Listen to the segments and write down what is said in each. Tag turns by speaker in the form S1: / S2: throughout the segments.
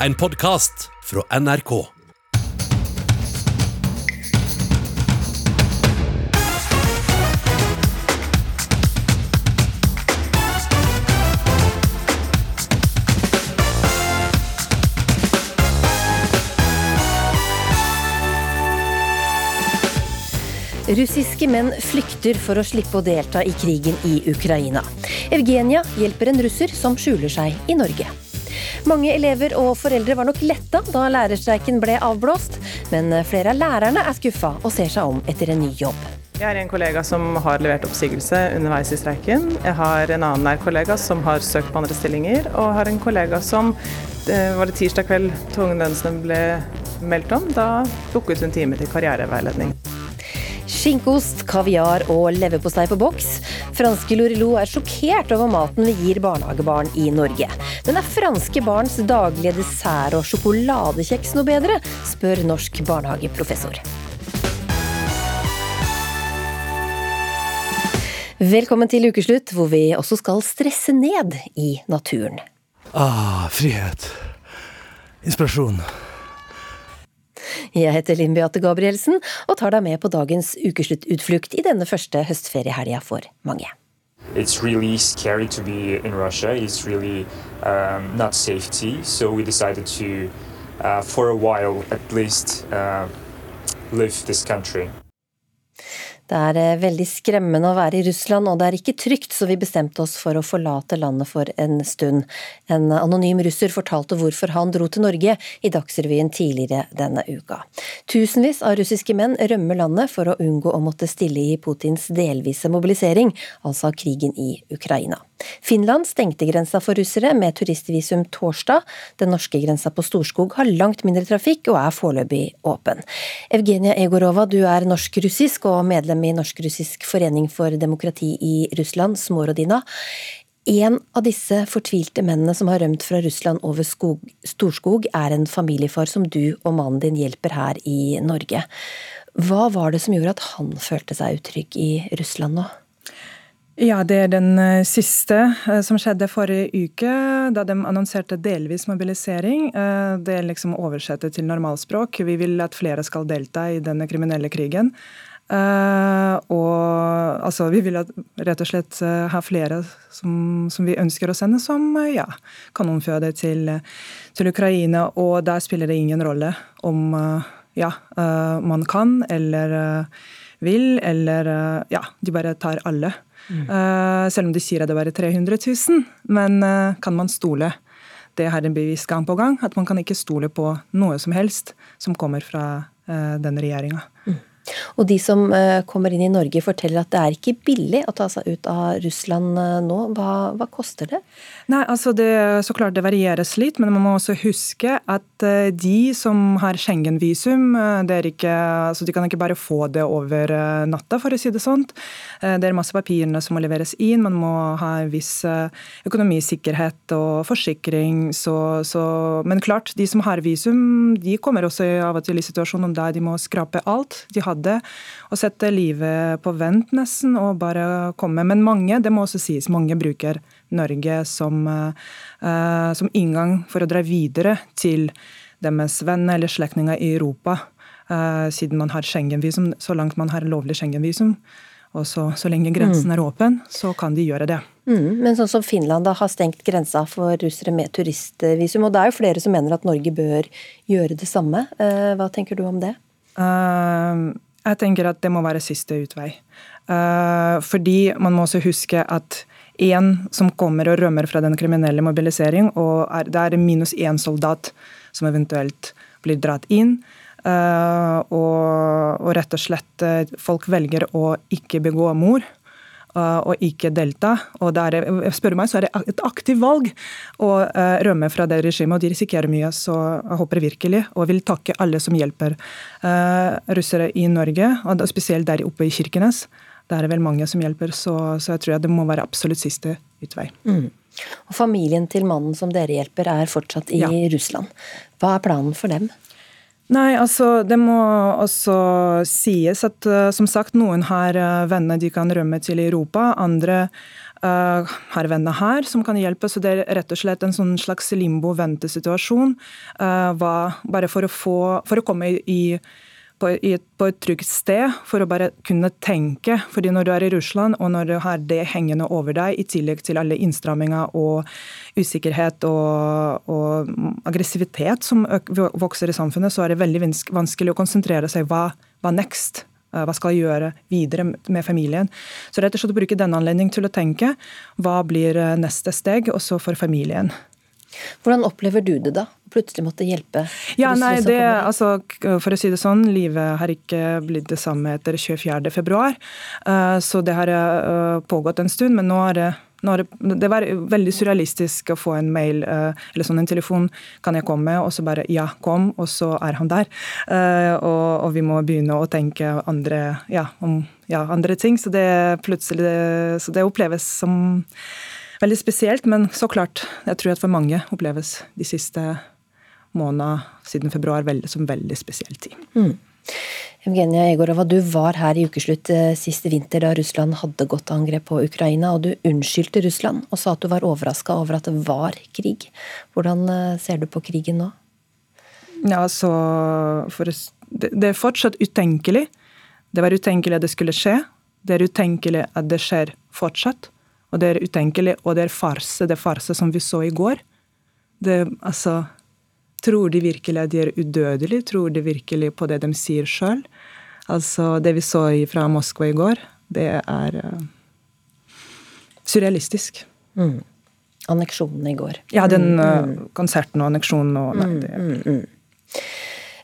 S1: en podkast fra NRK.
S2: Russiske menn flykter for å slippe å delta i krigen i Ukraina. Evgenia hjelper en russer som skjuler seg i Norge. Mange elever og foreldre var nok letta da lærerstreiken ble avblåst, men flere av lærerne er skuffa og ser seg om etter en ny jobb.
S3: Jeg har en kollega som har levert oppsigelse underveis i streiken. Jeg har en annen nær kollega som har søkt på andre stillinger, og har en kollega som var det tirsdag kveld tvungen ble meldt om. Da booket hun time til karriereveiledning.
S2: Skinkeost, kaviar og leverpostei på boks. Franske Lorilo er sjokkert over maten vi gir barnehagebarn i Norge. Men er franske barns daglige dessert og sjokoladekjeks noe bedre, spør norsk barnehageprofessor. Velkommen til ukeslutt, hvor vi også skal stresse ned i naturen.
S4: Ah, frihet. Inspirasjon.
S2: Jeg heter Linn Beate Gabrielsen og tar deg med på dagens ukesluttutflukt i denne første høstferiehelga for mange.
S5: It's really scary to be in Russia. It's really um, not safety. So we decided to, uh, for a while at least, uh, leave this country.
S2: Det er eh, veldig skremmende å være i Russland, og det er ikke trygt, så vi bestemte oss for å forlate landet for en stund. En anonym russer fortalte hvorfor han dro til Norge i Dagsrevyen tidligere denne uka. Tusenvis av russiske menn rømmer landet for å unngå å måtte stille i Putins delvise mobilisering, altså krigen i Ukraina. Finland stengte grensa for russere med turistvisum torsdag. Den norske grensa på Storskog har langt mindre trafikk og er foreløpig åpen. Evgenia Egorova, du er norsk-russisk og medlem i Norsk-russisk forening for demokrati i Russland, Smorodina. En av disse fortvilte mennene som har rømt fra Russland over skog, Storskog, er en familiefar som du og mannen din hjelper her i Norge. Hva var det som gjorde at han følte seg utrygg i Russland nå?
S6: Ja, det er den eh, siste eh, som skjedde forrige uke, da de annonserte delvis mobilisering. Eh, det er liksom oversette til normalspråk. Vi vil at flere skal delta i denne kriminelle krigen. og altså, vi vil at, rett og slett ha flere som, som vi ønsker å sende som ja, kanonføde til, til Ukraina. Og der spiller det ingen rolle om ja, man kan eller vil, eller ja, de bare tar alle. Mm. Uh, selv om de sier at det er 300 000. Men uh, kan man stole? Det har en bevist gang på gang, at man kan ikke stole på noe som helst som kommer fra uh, denne regjeringa. Mm.
S2: Og de som eh, kommer inn i Norge forteller at det er ikke billig å ta seg ut av Russland eh, nå. Hva, hva koster det?
S6: Nei, altså det, så klart det varieres litt, men man må også huske at eh, de som har Schengen-visum, altså de kan ikke bare få det over natta, for å si det sånn. Det er masse papirene som må leveres inn, man må ha en viss økonomisikkerhet og forsikring. Så, så, men klart, de som har visum, de kommer også av og til i situasjonen der de må skrape alt. De har hadde. Og sette livet på vent, nesten, og bare komme. Men mange, det må også sies, mange bruker Norge som, uh, som inngang for å dra videre til deres venner eller slektninger i Europa. Uh, siden man har Schengen-visum, så langt man har lovlig Schengen-visum. Og så, så, lenge grensen mm. er åpen, så kan de gjøre det.
S2: Mm, men sånn som Finland da har stengt grensa for russere med turistvisum, og det er jo flere som mener at Norge bør gjøre det samme. Uh, hva tenker du om det?
S6: Uh, jeg tenker at det må være siste utvei. Uh, fordi man må også huske at én som kommer og rømmer fra den kriminelle mobilisering, og det er minus én soldat som eventuelt blir dratt inn. Uh, og, og, rett og slett uh, folk velger å ikke begå mord og ikke delta. Og der, spør meg, så er det et aktivt valg å uh, rømme fra det regimet, og de risikerer mye. Så jeg håper virkelig, og vil takke alle som hjelper russere i Norge, og spesielt der oppe i Kirkenes. Der er det vel mange som hjelper, så, så jeg tror det må være absolutt siste utvei. Mm.
S2: Og Familien til mannen som dere hjelper, er fortsatt i ja. Russland. Hva er planen for dem?
S6: Nei, altså det må også sies at uh, som sagt, noen har uh, venner de kan rømme til i Europa. Andre Uh, har venner her som kan hjelpe, så det er rett og slett en sånn slags limbo-ventesituasjon. Uh, bare for å, få, for å komme i, i på, et, på et trygt sted for å bare kunne tenke. fordi når du er i Russland, og når du har det hengende over deg, i tillegg til alle innstramminger og usikkerhet og, og aggressivitet som vokser i samfunnet, så er det veldig vanskelig å konsentrere seg hva, hva next? Eh, hva skal jeg gjøre videre med familien? Så rett og slett bruke denne anledningen til å tenke hva blir eh, neste steg, også for familien.
S2: Hvordan opplever du det da? Plutselig måtte hjelpe?
S6: Ja, nei, det, altså, For å si det sånn, livet har ikke blitt det samme etter 24.2. Uh, så det har uh, pågått en stund, men nå er det det var veldig surrealistisk å få en mail uh, eller sånn en telefon. Kan jeg komme? Og så bare ja, kom, og så er han der. Og, og, vi må begynne å tenke andre, ja, om ja, andre ting. Så det plutselig så det oppleves som veldig spesielt, men så klart. Jeg tror at for mange oppleves de siste månedene siden februar veldig, som veldig spesiell tid. Mm.
S2: Evgenia Egorova, du var her i ukeslutt sist siste vinter da Russland hadde gått angrep på Ukraina, og du unnskyldte Russland og sa at du var overraska over at det var krig. Hvordan eh, ser du på krigen nå?
S6: Ja, altså det, det er fortsatt utenkelig. Det var utenkelig at det skulle skje. Det er utenkelig at det skjer fortsatt. Og det er utenkelig, og det er farse. Det er farse som vi så i går. Det, altså, tror de virkelig at de er udødelige? Tror de virkelig på det de sier sjøl? Altså, det vi så fra Moskva i går, det er uh, surrealistisk. Mm.
S2: Anneksjonen i går.
S6: Ja, den uh, konserten og anneksjonen og nei, det, mm, mm, mm.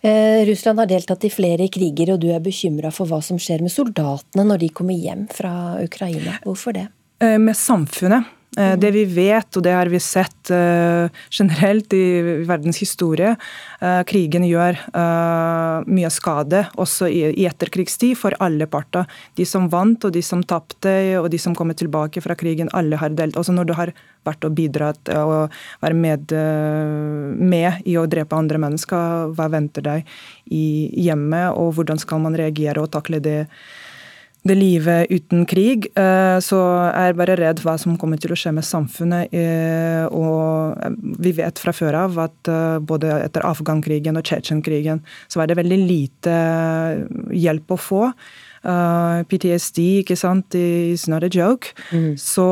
S2: Eh, Russland har deltatt i flere kriger, og du er bekymra for hva som skjer med soldatene når de kommer hjem fra Ukraina. Hvorfor det?
S6: Eh, med samfunnet. Eh, det vi vet, og det har vi sett uh, generelt i verdens historie, krigen gjør mye skade også i, etterkrigstid for alle parter. De som vant og de som tapte og de som kommer tilbake fra krigen, alle har delt. Også når du har vært og bidratt og vært med, med, i å drepe andre mennesker, hva venter deg i hjemmet, og hvordan skal man reagere og takle det? Det livet uten krig, eh, så er jeg bare redd hva som kommer til å skje med samfunnet. Eh, og vi vet fra før av at eh, både etter Afghan-krigen og Tsjetsjen-krigen så var det veldig lite hjelp å få. PTSD, ikke sant, is not a joke. Mm. Så,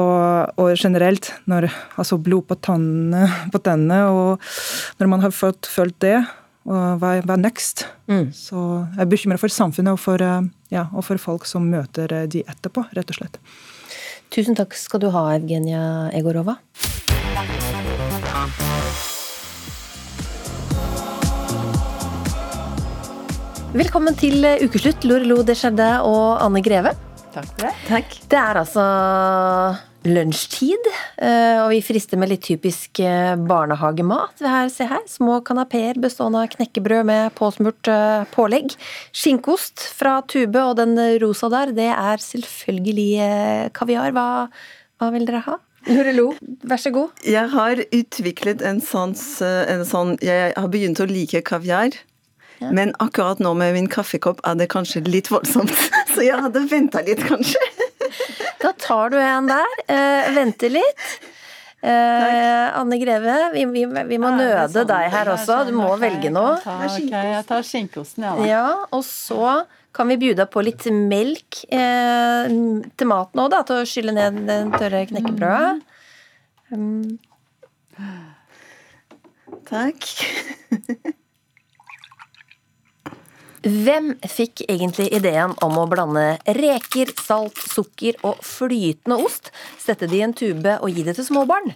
S6: og generelt, når altså blod på tennene, på tennene, og når man har fått følt det, og hva, hva next? Mm. Så jeg er bekymra for samfunnet og for, eh, ja, og for, folk som møter eh, de etterpå, rett og slett.
S2: Tusen takk skal du ha, Evgenia Egorova. Velkommen til ukeslutt, Lorelo Deschardin og Anne Greve.
S7: Takk for det. Takk.
S2: Det er altså lunsjtid, eh, og vi frister med litt typisk eh, barnehagemat. Her, se her, Små kanapeer bestående av knekkebrød med påsmurt eh, pålegg. Skinkost fra Tube, og den rosa der, det er selvfølgelig kaviar. Hva, hva vil dere ha? Lurelo, vær så god.
S7: Jeg har utviklet en sånn, en sånn Jeg har begynt å like kaviar. Ja. Men akkurat nå med min kaffekopp er det kanskje litt voldsomt. Så jeg hadde venta litt, kanskje.
S2: Da tar du en der. Eh, venter litt. Eh, Anne Greve, vi, vi, vi må nøde sånn, deg her også. Du må velge noe.
S8: Ok, jeg tar skinkosten, ja.
S2: ja. Og så kan vi bjuda på litt melk eh, til maten òg, da, til å skylle ned det tørre knekkebrødet. Um.
S7: Takk.
S2: Hvem fikk egentlig ideen om å blande reker, salt, sukker og flytende ost, sette det i en tube og gi det til småbarn?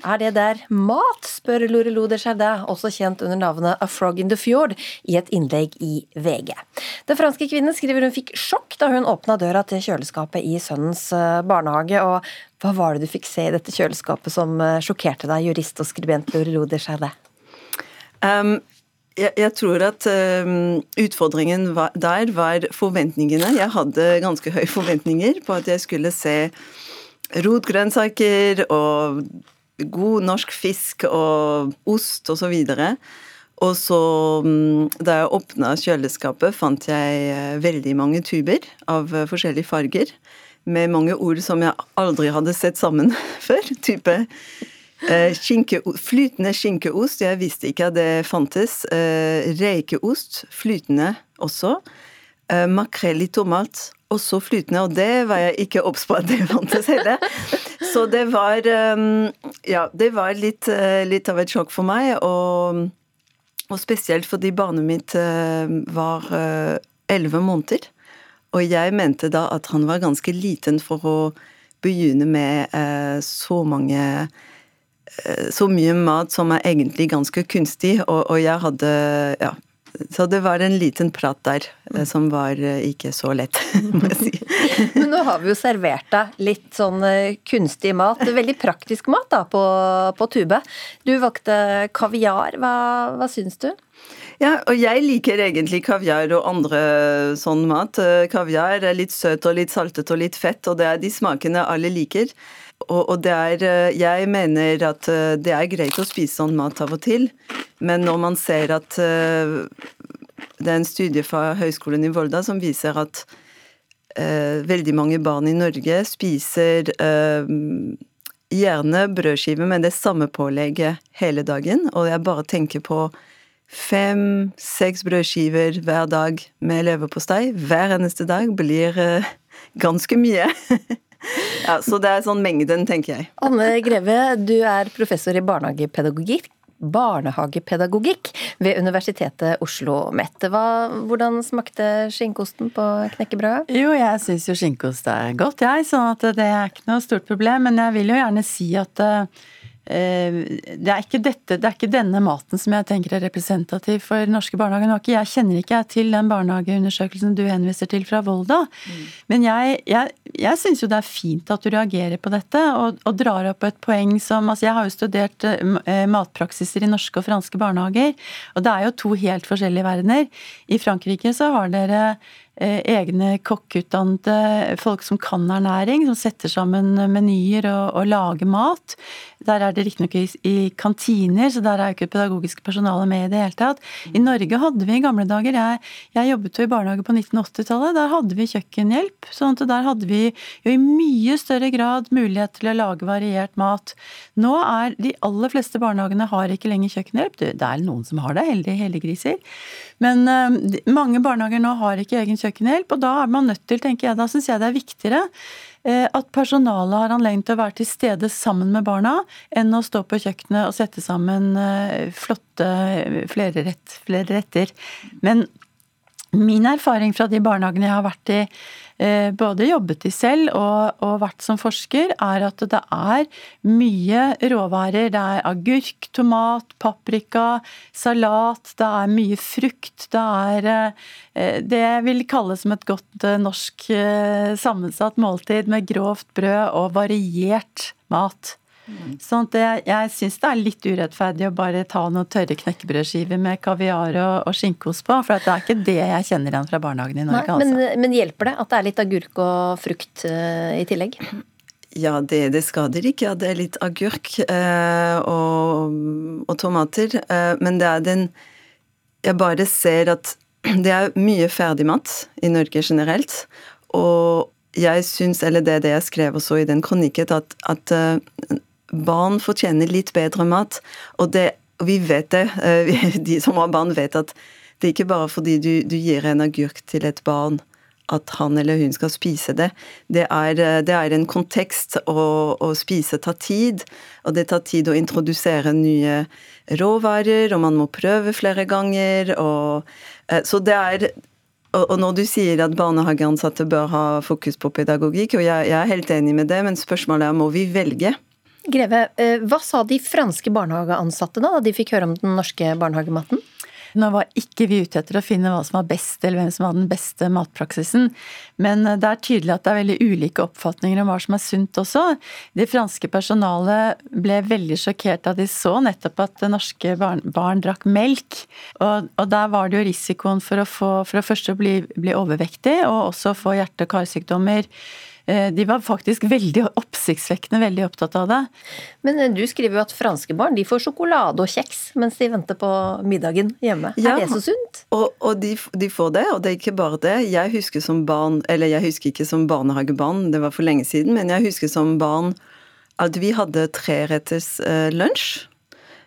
S2: Er det der mat, spør Lorelou de også kjent under navnet A Frog in the Fjord, i et innlegg i VG. Den franske kvinnen skriver hun fikk sjokk da hun åpna døra til kjøleskapet i sønnens eh, barnehage. Og hva var det du fikk se i dette kjøleskapet som eh, sjokkerte deg, jurist og skribent Lorelou de Chardin?
S7: Um, jeg, jeg, tror at um, utfordringen var, der var forventningene. Jeg hadde ganske høye forventninger på at jeg skulle se rotgrønnsaker og god norsk fisk og ost osv. Og, og så, um, da jeg åpna kjøleskapet, fant jeg uh, veldig mange tuber av uh, forskjellige farger. med mange ord som jeg aldri hadde sett sammen før. Type eh, skinke, flytende skinkeost, jeg visste ikke at det fantes. Reikeost, rekeost, flytende også. Eh, makrell i tomat, også flytende, og det var jeg ikke obs på at det fantes heller. Så det var eh, Ja, det var litt, eh, litt av et sjokk for meg, og, og spesielt fordi barnet mitt eh, var elleve måneder. Og jeg mente da at han var ganske liten for å begynne med eh, så mange eh, Så mye mat som er egentlig ganske kunstig, og, og jeg hadde Ja. Så det var en liten prat der eh, som var eh, ikke så lett, må jeg si.
S2: Men nå har vi jo servert deg litt sånn eh, kunstig mat. Veldig praktisk mat da på, på tube. Du valgte kaviar. Hva, hva syns du?
S7: Ja, og jeg liker egentlig kaviar og andre sånn mat. Eh, kaviar er litt søt og litt saltet og litt fett, og det er de smakene alle liker. Og, og er eh, Jeg mener at eh, det er greit å spise sånn mat av og til, men når man ser at Det er en studie fra Høgskolen i Volda som viser at eh, veldig mange barn i Norge spiser eh, gjerne brødskiver med det samme pålegget hele dagen, og jeg bare tenker på fem-seks brødskiver hver dag med leverpostei hver eneste dag blir uh, ganske mye. ja, så det er sånn mengden, tenker jeg.
S2: Anne Greve, du er professor i barnehagepedagogikk barnehagepedagogikk ved Universitetet Oslo OsloMet. Hvordan smakte skinkosten på knekkebrødet?
S8: Jo, jeg syns jo skinkost er godt, jeg. sånn at det er ikke noe stort problem. Men jeg vil jo gjerne si at uh, det er, ikke dette, det er ikke denne maten som jeg tenker er representativ for norske barnehager. Jeg kjenner ikke til den barnehageundersøkelsen du henviser til fra Volda. Mm. Men jeg, jeg, jeg syns jo det er fint at du reagerer på dette og, og drar opp et poeng som altså Jeg har jo studert eh, matpraksiser i norske og franske barnehager, og det er jo to helt forskjellige verdener. I Frankrike så har dere Eh, egne kokkeutdannede folk som kan ernæring, som setter sammen menyer og, og lager mat. Der er det riktignok i, i kantiner, så der er jo ikke pedagogisk personale med i det hele tatt. I Norge hadde vi i gamle dager Jeg, jeg jobbet jo i barnehage på 1980-tallet. Der hadde vi kjøkkenhjelp. sånn at der hadde vi jo i mye større grad mulighet til å lage variert mat. Nå er de aller fleste barnehagene har ikke lenger kjøkkenhjelp. Det er noen som har det, heldige heldiggriser. Men uh, mange barnehager nå har ikke egen kjøkkenhjelp. Og da er man nødt til, tenker jeg, da syns jeg det er viktigere eh, at personalet har anledning til å være til stede sammen med barna, enn å stå på kjøkkenet og sette sammen eh, flotte flere, rett, flere retter. Men min erfaring fra de barnehagene jeg har vært i, Eh, både jobbet i selv og, og, vært som forsker, er at det er mye råvarer. Det er agurk, tomat, paprika, salat, det er mye frukt. Det er eh, det jeg vil kalle som et godt eh, norsk sammensatt måltid med grovt brød og variert mat. Mm. Sånn at jeg, jeg syns det er litt urettferdig å bare ta noen tørre knekkebrødskiver med kaviar og, og skinkeost på, for det er ikke det jeg kjenner igjen fra barnehagen i Norge.
S2: Nei, men, altså. men, hjelper det at det er litt agurk og frukt uh, i tillegg?
S7: Ja, det, det, skader ikke at det er litt agurk eh, og, og, tomater, Eh, men det er den Jeg bare ser at det er mye ferdigmat i Norge generelt, og jeg syns, eller det er det jeg skrev også i den kronikken, at, at barn fortjener litt bedre mat. Og det, vi vet det, eh, de som har barn vet at det er ikke bare fordi du, du gir en agurk til et barn at han eller hun skal spise det. Det er, eh, det er en kontekst, Å, å spise tar tid. Og det tar tid å introdusere nye råvarer, og man må prøve flere ganger. Og, eh, så det er og når du sier at barnehageansatte bør ha fokus på pedagogikk, og jeg, jeg er helt enig med det, men spørsmålet er må vi velge?
S2: Greve, eh, hva sa de franske barnehageansatte da, da de fikk høre om den norske barnehagematen?
S8: Nå var ikke vi ute etter å finne hva som var best, eller hvem som var den beste matpraksisen. Men eh, det er tydelig at det er veldig ulike oppfatninger om hva som er sunt også. Det franske personalet ble veldig sjokkert da de så nettopp at norske barn, barn drakk melk. Og, og, der var det jo risikoen for å få for å først bli, bli overvektig, og også få hjerte- og karsykdommer de var faktisk veldig oppsiktsvekkende veldig opptatt av det.
S2: Men du skriver jo at franske barn de får sjokolade og kjeks mens de venter på middagen hjemme. Ja, er det så sunt?
S7: Og, og de, de, får det, og det er ikke bare det. Jeg husker som barn, eller jeg husker ikke som barnehagebarn, det var for lenge siden, men jeg husker som barn at vi hadde treretters uh, lunsj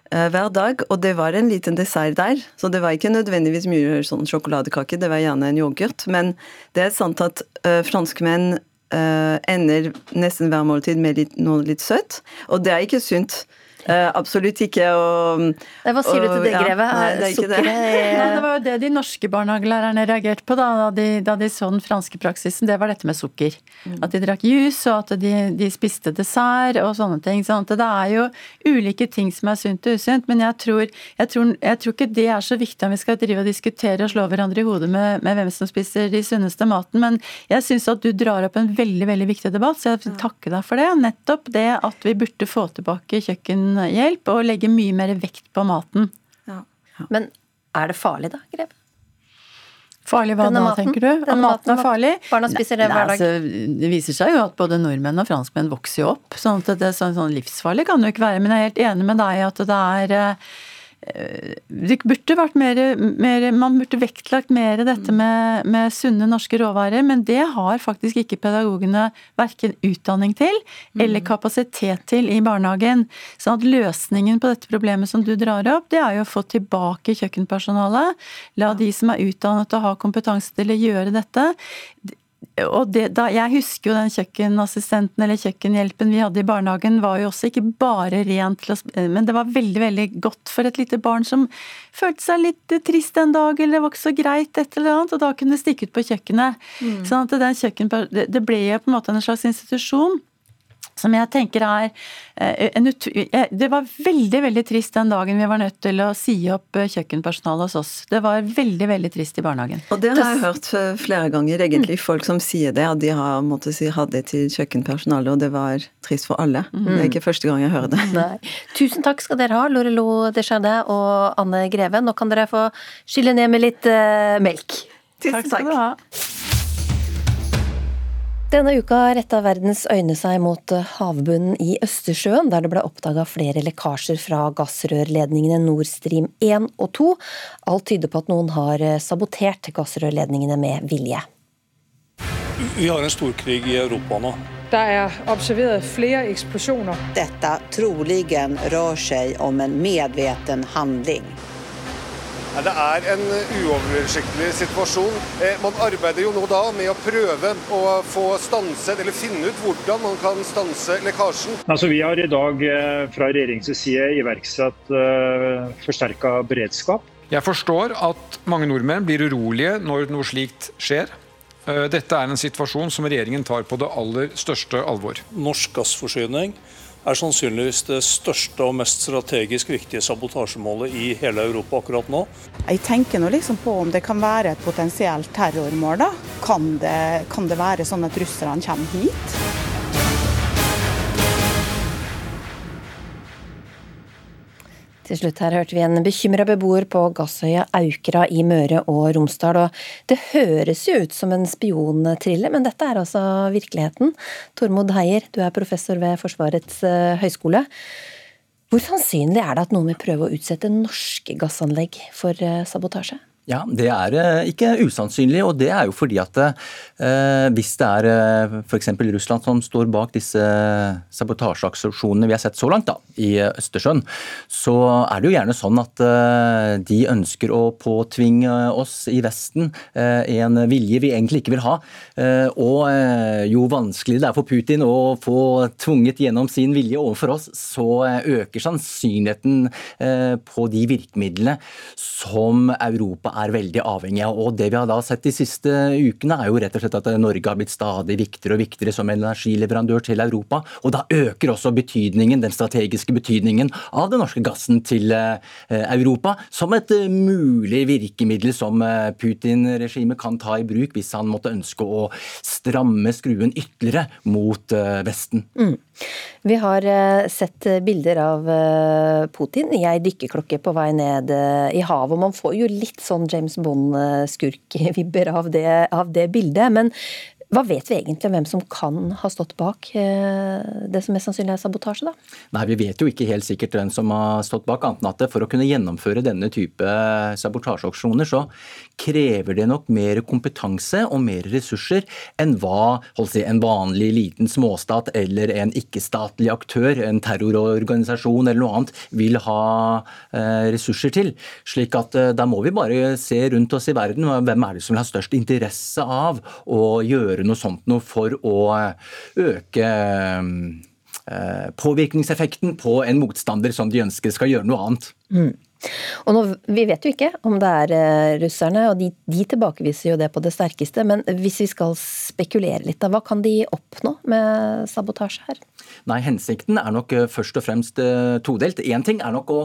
S7: hver dag, og det var en liten dessert der. Så det var ikke nødvendigvis mye sånn sjokoladekake, det var gjerne en yoghurt. Men det er sant at uh, franskmenn ender nesten hver måltid med litt, noe litt søtt, og det er ikke sunt. Uh, absolutt ikke. Og,
S2: Hva sier og, du til det, Greve? Ja, nei, det,
S8: det. Nei, det var jo det de norske barnehagelærerne reagerte på da, da, de, da de så den franske praksisen. Det var dette med sukker. Mm. At de drakk jus, og at de, de, spiste dessert og sånne ting. Sånn det er jo ulike ting som er sunt og usunt, men jeg tror, jeg, tror, jeg tror, ikke det er så viktig om vi skal drive og diskutere og slå hverandre i hodet med, med hvem som spiser de sunneste maten. Men jeg syns at du drar opp en veldig, veldig viktig debatt, så jeg vil takke deg for det. Nettopp det at vi burde få tilbake kjøkken hjelp og legge mye mer vekt på maten. Ja.
S2: Ja. Men er det farlig da, Greve?
S8: Farlig hva da, tenker du? At maten er farlig?
S2: Barna spiser det hver dag.
S8: Altså, det viser seg jo at både nordmenn og franskmenn vokser jo opp. sånn at det er sånn, sånn livsfarlig kan det jo ikke være. Men jeg er helt enig med deg i at det er eh, det burde vært mer, mer, Man burde vektlagt mer dette med, med, sunne norske råvarer, men det har faktisk ikke pedagogene verken utdanning til eller kapasitet til i barnehagen. Så at løsningen på dette problemet som du drar opp, det er jo å få tilbake kjøkkenpersonalet. La de som er utdannet og har kompetanse til å gjøre dette og det, da, jeg husker jo den kjøkkenassistenten eller kjøkkenhjelpen vi hadde i barnehagen, var jo også ikke bare rent Men det var veldig veldig godt for et lite barn som følte seg litt trist en dag, eller det var ikke så greit, et eller annet, og da kunne stikke ut på kjøkkenet. Mm. Sånn at den kjøkken, det ble jo på en måte en slags institusjon som jeg tenker er en ut... Det var veldig veldig trist den dagen vi var nødt til å si opp eh, kjøkkenpersonalet hos oss. Det var veldig veldig trist i barnehagen.
S7: Og det har jeg hørt eh, flere ganger, egentlig. Folk som sier det, at de har måttet si ha det til kjøkkenpersonalet, og det var trist for alle. Mm. Det er ikke første gang jeg hører det.
S2: Nei. Tusen takk skal dere ha, Lorelo Desjardin og Anne Greve. Nå kan dere få skylle ned med litt uh, melk.
S7: Tusen takk. Skal du ha.
S2: Denne uka retta verdens øyne seg mot eh, havbunnen i Østersjøen, der det ble oppdaga flere lekkasjer fra gassrørledningene Nord Stream 1 og 2. Alt tyder på at noen har eh, sabotert gassrørledningene med vilje.
S9: Vi har en storkrig i Europa nå.
S10: Det er observert flere eksplosjoner.
S11: Dette trolig rør seg om en medveten handling.
S12: Det er en uoversiktlig situasjon. Eh, man arbeider jo nå da med å prøve å få stanset, eller finne ut hvordan man kan stanse lekkasjen.
S13: Altså, vi har i dag eh, fra regjeringens side iverksatt uh, forsterka beredskap.
S14: Jeg forstår at mange nordmenn blir urolige når noe slikt skjer. Dette er en situasjon som regjeringen tar på det aller største alvor.
S9: Norsk gassforsyning er sannsynligvis det største og mest strategisk viktige sabotasjemålet i hele Europa akkurat nå.
S15: Jeg tenker nå liksom på om det kan være et potensielt terrormål. da. Kan det, kan det være sånn at russerne kommer hit?
S2: Til slutt her hørte vi en bekymra beboer på gassøya Aukra i Møre og Romsdal. Og det høres jo ut som en spiontrille, men dette er altså virkeligheten. Tormod Heier, du er professor ved Forsvarets eh, høgskole. Hvor sannsynlig er det at noen vil prøve å utsette norske gassanlegg for eh, sabotasje?
S16: Ja, Det er eh, ikke usannsynlig, og det er jo fordi at eh, hvis det er eh, f.eks. Russland som står bak disse sabotasjeaksjonene vi har sett så langt da, i Østersjøen, så er det jo gjerne sånn at eh, de ønsker å påtvinge oss i Vesten eh, en vilje vi egentlig ikke vil ha. Eh, og jo vanskeligere det er for Putin å få tvunget gjennom sin vilje overfor oss, så øker sannsynligheten på de virkemidlene som Europa er veldig avhengig av. Og Det vi har da sett de siste ukene, er jo rett og slett at Norge har blitt stadig viktigere og viktigere som energileverandør til Europa. Og da øker også betydningen, den strategiske betydningen av den norske gassen til eh, Europa som et eh, mulig virkemiddel som eh, Putin-regimet kan ta i bruk hvis han måtte ønske å stramme skruen ytterligere mot Vesten. Mm.
S2: Vi har sett bilder av Putin i ei dykkerklokke på vei ned i havet. og Man får jo litt sånn James Bond-skurkvibber av, av det bildet. Men Hva vet vi egentlig om hvem som kan ha stått bak eh, det som mest sannsynlig er sabotasje, da?
S16: Nei, Vi vet jo ikke helt sikkert hvem som har stått bak, annet enn at for å kunne gjennomføre denne type sabotasjeaksjoner, så krever det nok mer kompetanse og mer ressurser enn hva si, en vanlig liten småstat eller en ikke-statlig aktør, en terrororganisasjon eller noe annet, vil ha eh, ressurser til. Slik at eh, da må vi bare se rundt oss i verden. Hvem er det som vil ha størst interesse av å gjøre noe sånt noe for å øke eh, påvirkningseffekten på en motstander som de ønsker skal gjøre noe annet. Mm.
S2: Og nå, Vi vet jo ikke om det er eh, russerne, og de, de, tilbakeviser jo det på det sterkeste. Men hvis vi skal spekulere litt, da, hva kan de oppnå med sabotasje her?
S16: Nei, Hensikten er nok eh, først og fremst todelt. Én ting er nok å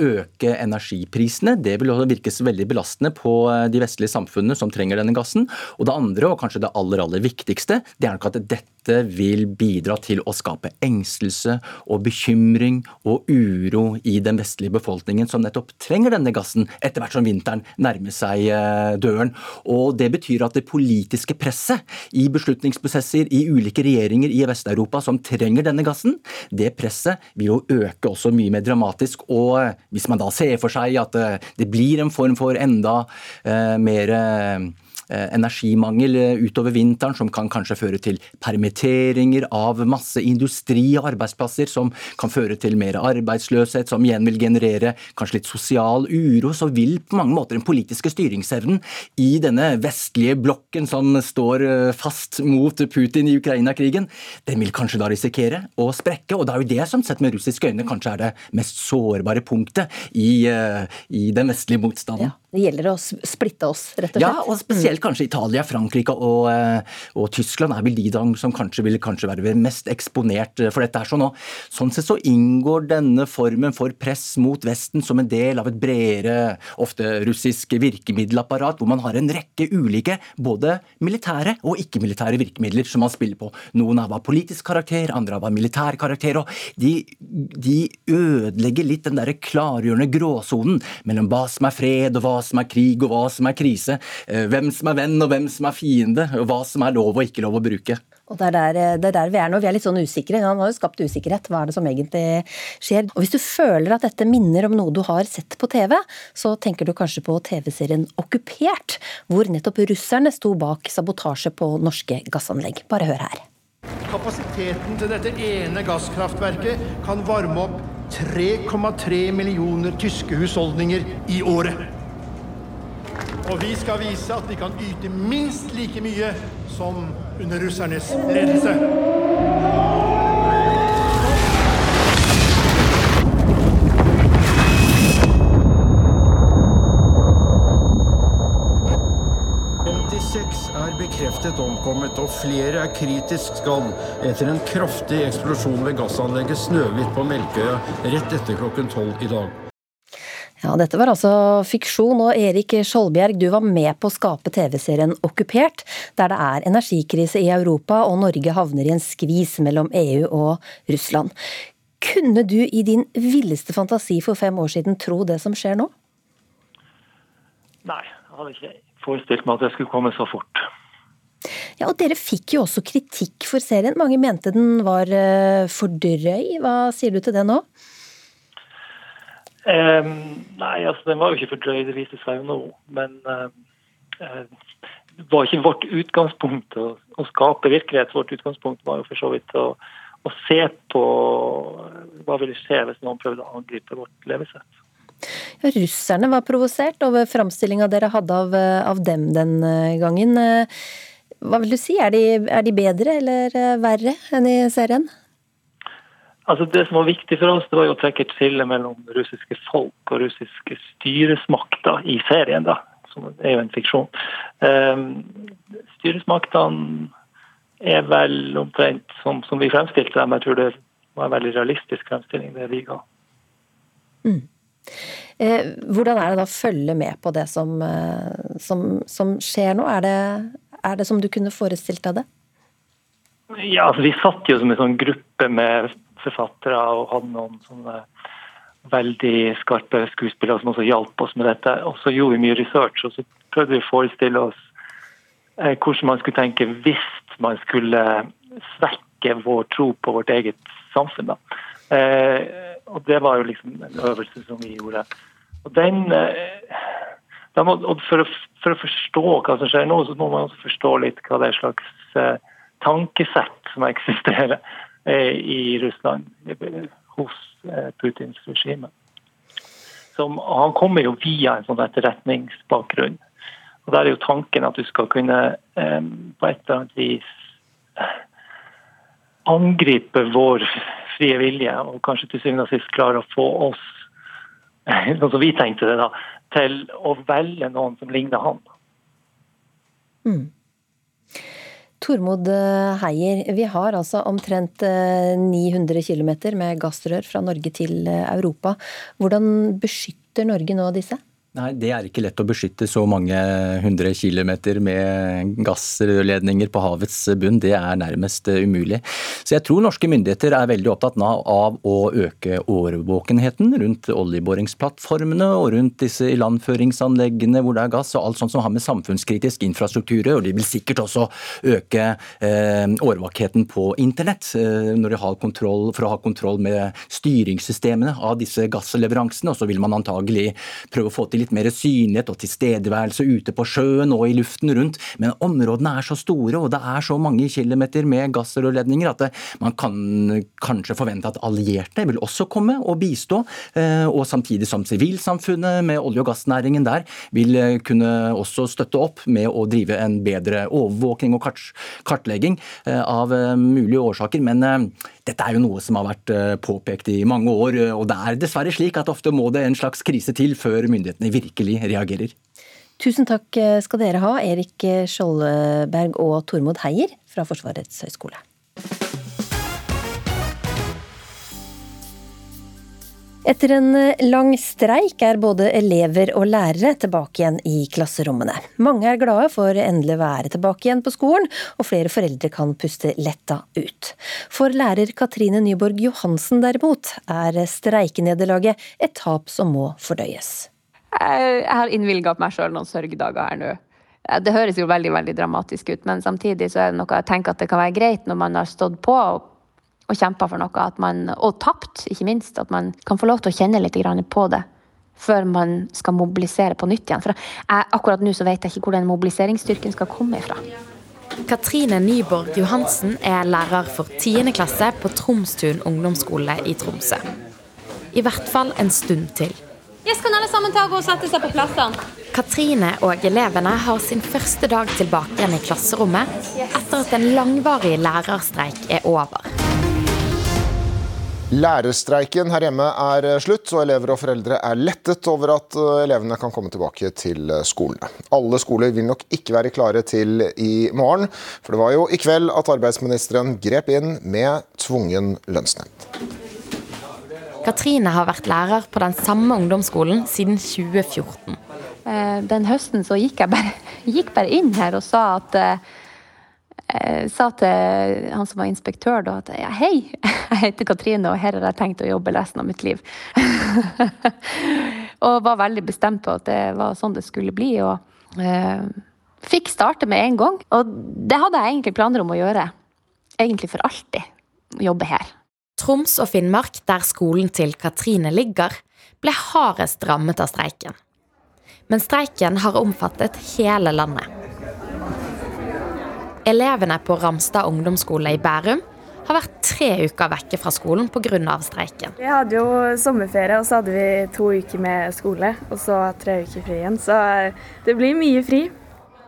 S16: øke energiprisene. Det vil også virkes veldig belastende på eh, de vestlige samfunnene som trenger denne gassen. Og det andre, og kanskje det aller, aller viktigste, det er nok at dette vil bidra til å skape engstelse og bekymring og uro i den vestlige befolkningen, som nettopp trenger denne gassen etter hvert som vinteren nærmer seg eh, døren. Og det betyr at det politiske presset i beslutningsprosesser i ulike regjeringer i Vest-Europa som trenger denne gassen, det presset vil jo øke også mye mer dramatisk. og eh, hvis man da ser for seg at eh, det blir en form for enda mer Eh, energimangel eh, utover vinteren, som kan kanskje føre til permitteringer av masse industri og arbeidsplasser, som kan føre til mer arbeidsløshet, som igjen vil generere kanskje litt sosial uro, så vil på mange måter den politiske styringsevnen i denne vestlige blokken som står eh, fast mot Putin i Ukraina-krigen, den vil kanskje da risikere å sprekke. Og det er jo det som sett med russiske øyne kanskje er det mest sårbare punktet i, i den vestlige motstanden. Ja,
S2: det gjelder å splitte oss, rett og slett.
S16: Ja, og spesielt kanskje Italia, Frankrike og, eh, og, Tyskland er vel de som kanskje vil kanskje være mest eksponert for dette. her. Sånn, sånn sett så inngår denne formen for press mot Vesten som en del av et bredere, ofte russisk virkemiddelapparat, hvor man har en rekke ulike både militære og ikke-militære virkemidler som man spiller på. Noen av politisk karakter, andre av militær karakter. og de, de ødelegger litt den der klargjørende gråsonen mellom hva som er fred, og hva som er krig, og hva som er krise. Eh, hvem som er venn og hvem som er fiende, og hva som er lov og ikke lov å bruke.
S2: Og det er, der, det er der vi er nå. Vi er litt sånn usikre. Han har jo skapt usikkerhet. Hva er det som egentlig skjer? Og Hvis du føler at dette minner om noe du har sett på TV, så tenker du kanskje på TV-serien Okkupert, hvor nettopp russerne sto bak sabotasje på norske gassanlegg. Bare hør her.
S17: Kapasiteten til dette ene gasskraftverket kan varme opp 3,3 millioner tyske husholdninger i året. Og vi skal vise at vi kan yte minst like mye som under russernes ledelse. er bekreftet omkommet, og flere er kritisk skadd etter en kraftig eksplosjon ved gassanlegget Snøhvit på Melkøya rett etter klokken tolv i dag.
S2: Ja, dette var altså fiksjon, og Erik Skjoldbjerg, du var med på å skape TV-serien Okkupert, der det er energikrise i Europa og Norge havner i en skvis mellom EU og Russland. Kunne du i din villeste fantasi for fem år siden tro det som skjer nå?
S18: Nei, jeg hadde ikke forestilt meg at det skulle komme så fort.
S2: Ja, og Dere fikk jo også kritikk for serien. Mange mente den var eh, for drøy. Hva sier du til det nå?
S18: Um, nei, altså den var jo ikke for drøy, det viste seg jo nå. Men uh, det var ikke vårt utgangspunkt å, å, skape virkelighet. Vårt utgangspunkt var jo for så vidt å, å se på hva ville skje hvis noen prøvde å angripe vårt levesett.
S2: Russerne var provosert over framstillinga dere hadde av, av, dem den eh, gangen. Hva vil du si, er de, er de bedre eller verre enn i serien?
S18: Altså Det som var viktig for oss, det var jo å trekke et skille mellom russiske folk og russiske styresmakter i serien, da, som er jo en fiksjon. Um, styresmaktene er vel omtrent som, som, vi fremstilte dem. Jeg tror det var en veldig realistisk fremstilling, det vi ga.
S2: Mm. Eh, hvordan er det da å følge med på det som, eh, som, som skjer nå? Er det, er det som du kunne forestilt deg det?
S18: Ja, altså Vi satt jo som en sånn gruppe med forfattere og hadde noen sånne veldig skarpe skuespillere som også hjalp oss med dette. Og så gjorde vi mye research, og så prøvde vi å forestille oss eh, hvordan man skulle tenke hvis man skulle svekke vår tro på vårt eget samfunn. Da. Eh, og Det var jo liksom en øvelse som vi gjorde. Og den, eh, må, og for, å, for, å, forstå hva som skjer nå, så må man også forstå litt hva det er slags tankesett som eksisterer i Russland hos eh, Putins regime. Han kommer jo via en sånn etterretningsbakgrunn. Og Der er jo tanken at du skal kunne eh, på et eller annet vis angripe vår frie vilje, og kanskje til syvende og sist klare å få oss, sånn som vi tenkte det da, til å velge noen som ligner han.
S2: Mm. Tormod eh, Heier, vi har altså omtrent 900 eh, km med gassrør fra Norge til eh, Europa. Hvordan beskytter Norge nå disse?
S16: Nei, Det er ikke lett å beskytte så mange hundre kilometer med gassledninger på havets bunn. Det er nærmest umulig. Så jeg tror norske myndigheter er veldig opptatt av å øke årvåkenheten rundt oljeboringsplattformene og rundt disse ilandføringsanleggene hvor det er gass, og alt sånt som har med samfunnskritisk infrastruktur Og de vil sikkert også øke eh, årvåkenheten på internett eh, når de har kontroll, for å ha kontroll med styringssystemene av disse gassleveransene. Og så vil man antagelig prøve å få til litt mer synlighet og tilstedeværelse ute på sjøen og i luften rundt. Men områdene er så store, og det er så mange kilometer med gassrørledninger at man kan kanskje forvente at allierte vil også komme og bistå. Eh, og samtidig som sivilsamfunnet med olje- og gassnæringen der vil eh, kunne også støtte opp med å drive en bedre overvåking og kartlegging eh, av mulige årsaker. Men dette er jo noe som har vært påpekt i mange år, og det er dessverre slik at ofte må det en slags krise til før myndighetene virkelig reagerer.
S2: Tusen takk skal dere ha, Erik Skjoldberg og Tormod Heier fra Forsvarets høgskole. Etter en lang streik er både elever og lærere tilbake igjen i klasserommene. Mange er glade for endelig å være tilbake igjen på skolen, og flere foreldre kan puste letta ut. For lærer Katrine Nyborg Johansen derimot, er streikenederlaget et tap som må fordøyes.
S19: Jeg har innvilga meg sjøl noen sørgedager her nå. Det høres jo veldig veldig dramatisk ut, men samtidig så er det noe jeg tenker at det kan være greit når man har stått på og, og kjempa for noe, man, og tapt, ikke minst. At man kan få lov til å kjenne litt på det før man skal mobilisere på nytt igjen. For jeg, akkurat nå så vet jeg ikke hvor den mobiliseringsstyrken skal komme ifra.
S20: Katrine Nyborg Johansen er lærer for 10. klasse på Tromstun ungdomsskole i Tromsø. I hvert fall en stund til.
S21: Yes, kan alle sammen ta og sette seg på plassene?
S20: Katrine og elevene har sin første dag tilbake igjen i klasserommet etter at en langvarig lærerstreik er over.
S22: Lærerstreiken her hjemme er slutt, og elever og foreldre er lettet over at eh, elevene kan komme tilbake til skolene. Alle skoler vil nok ikke være klare til i morgen, for det var jo i kveld at arbeidsministeren grep inn med tvungen lønnsnemnd.
S20: Katrine har vært lærer på den samme ungdomsskolen siden 2014.
S19: Eh, den høsten så gikk jeg bare, gikk bare inn her og sa at eh, sa til han som var inspektør da, at hei, jeg heter Katrine og her har jeg tenkt å jobbe resten av mitt liv. og var veldig bestemt på at det var sånn det skulle bli. Og eh, fikk starte med en gang. Og det hadde jeg egentlig planer om å gjøre. Egentlig for alltid. Jobbe her.
S20: Troms og Finnmark, der skolen til Katrine ligger, ble hardest rammet av streiken. Men streiken har omfattet hele landet. Elevene på Ramstad ungdomsskole i Bærum har vært tre uker vekke fra skolen pga. streiken.
S23: Vi hadde jo sommerferie, og så hadde vi to uker med skole. Og så tre uker fri igjen. Så det blir mye fri.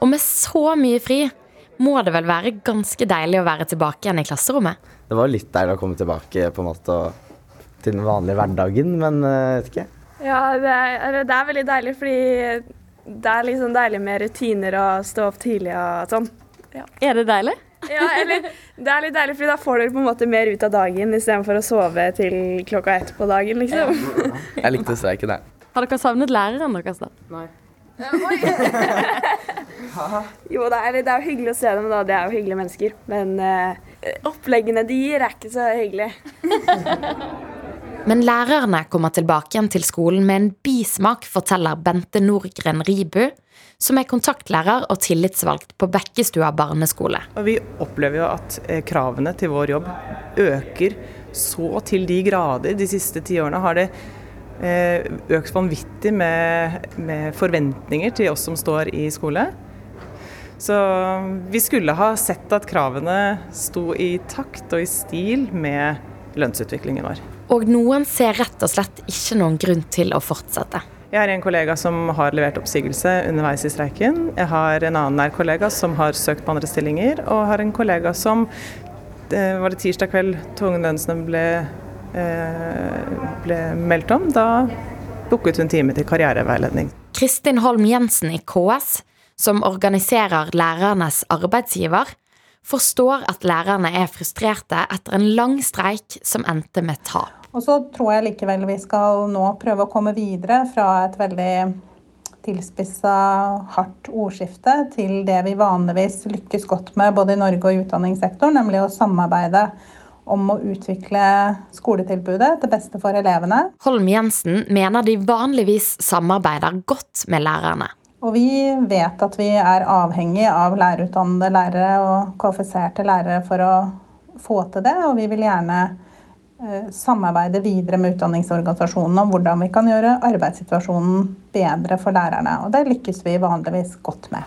S20: Og med så mye fri må det vel være ganske deilig å være tilbake igjen i klasserommet?
S24: det var litt deilig å komme tilbake på en måte til den vanlige hverdagen, men jeg uh, vet ikke.
S23: Ja, det er, det er, veldig deilig, fordi det er liksom deilig med rutiner og stå opp tidlig og sånn.
S20: Ja. Er det deilig?
S23: ja, eller det er litt deilig, fordi da får du på en måte mer ut av dagen istedenfor å sove til klokka ett på dagen, liksom.
S24: Ja. Jeg likte streiken, jeg.
S20: Har dere savnet læreren deres, da?
S23: Nei. jo, det er, det er, jo hyggelig å se dem, da. Det er jo hyggelige mennesker. Men uh, oppleggene de gir er ikke så hyggelig.
S20: Men lærerne kommer tilbake igjen til skolen med en bismak, forteller Bente Nordgren Ribu, som er kontaktlærer og tillitsvalgt på Bekkestua barneskole.
S25: Vi opplever jo at eh, kravene til vår jobb øker så til de grader. De siste ti årene har det eh, økt vanvittig med, med forventninger til oss som står i skole. Så vi skulle ha sett at kravene sto i takt og i stil med lønnsutviklingen vår.
S20: Og noen ser rett og slett ikke noen grunn til å fortsette.
S25: Jeg har en kollega som har levert oppsigelse underveis i streiken. Jeg har en annen nær kollega som har søkt på andre stillinger, og har en kollega som det var det tirsdag kveld tvungen lønnsnemnd ble, eh, ble meldt om. Da booket hun time til karriereveiledning.
S20: Kristin Holm Jensen i KS, som organiserer lærernes arbeidsgiver, forstår at lærerne er frustrerte etter en lang streik som endte med tap.
S26: Og så tror jeg likevel vi skal nå prøve å komme videre fra et veldig tilspissa, hardt ordskifte til det vi vanligvis lykkes godt med både i Norge og i utdanningssektoren, nemlig å samarbeide om å utvikle skoletilbudet til beste for elevene.
S20: Holm Jensen mener de vanligvis samarbeider godt med lærerne.
S26: Og vi vet at vi er avhengig av lærerutdannede lærere og kvalifiserte lærere for å få til det, og vi vil gjerne samarbeide videre med utdanningsorganisasjonene om hvordan vi kan gjøre arbeidssituasjonen bedre for lærerne. Og det lykkes vi vanligvis godt med.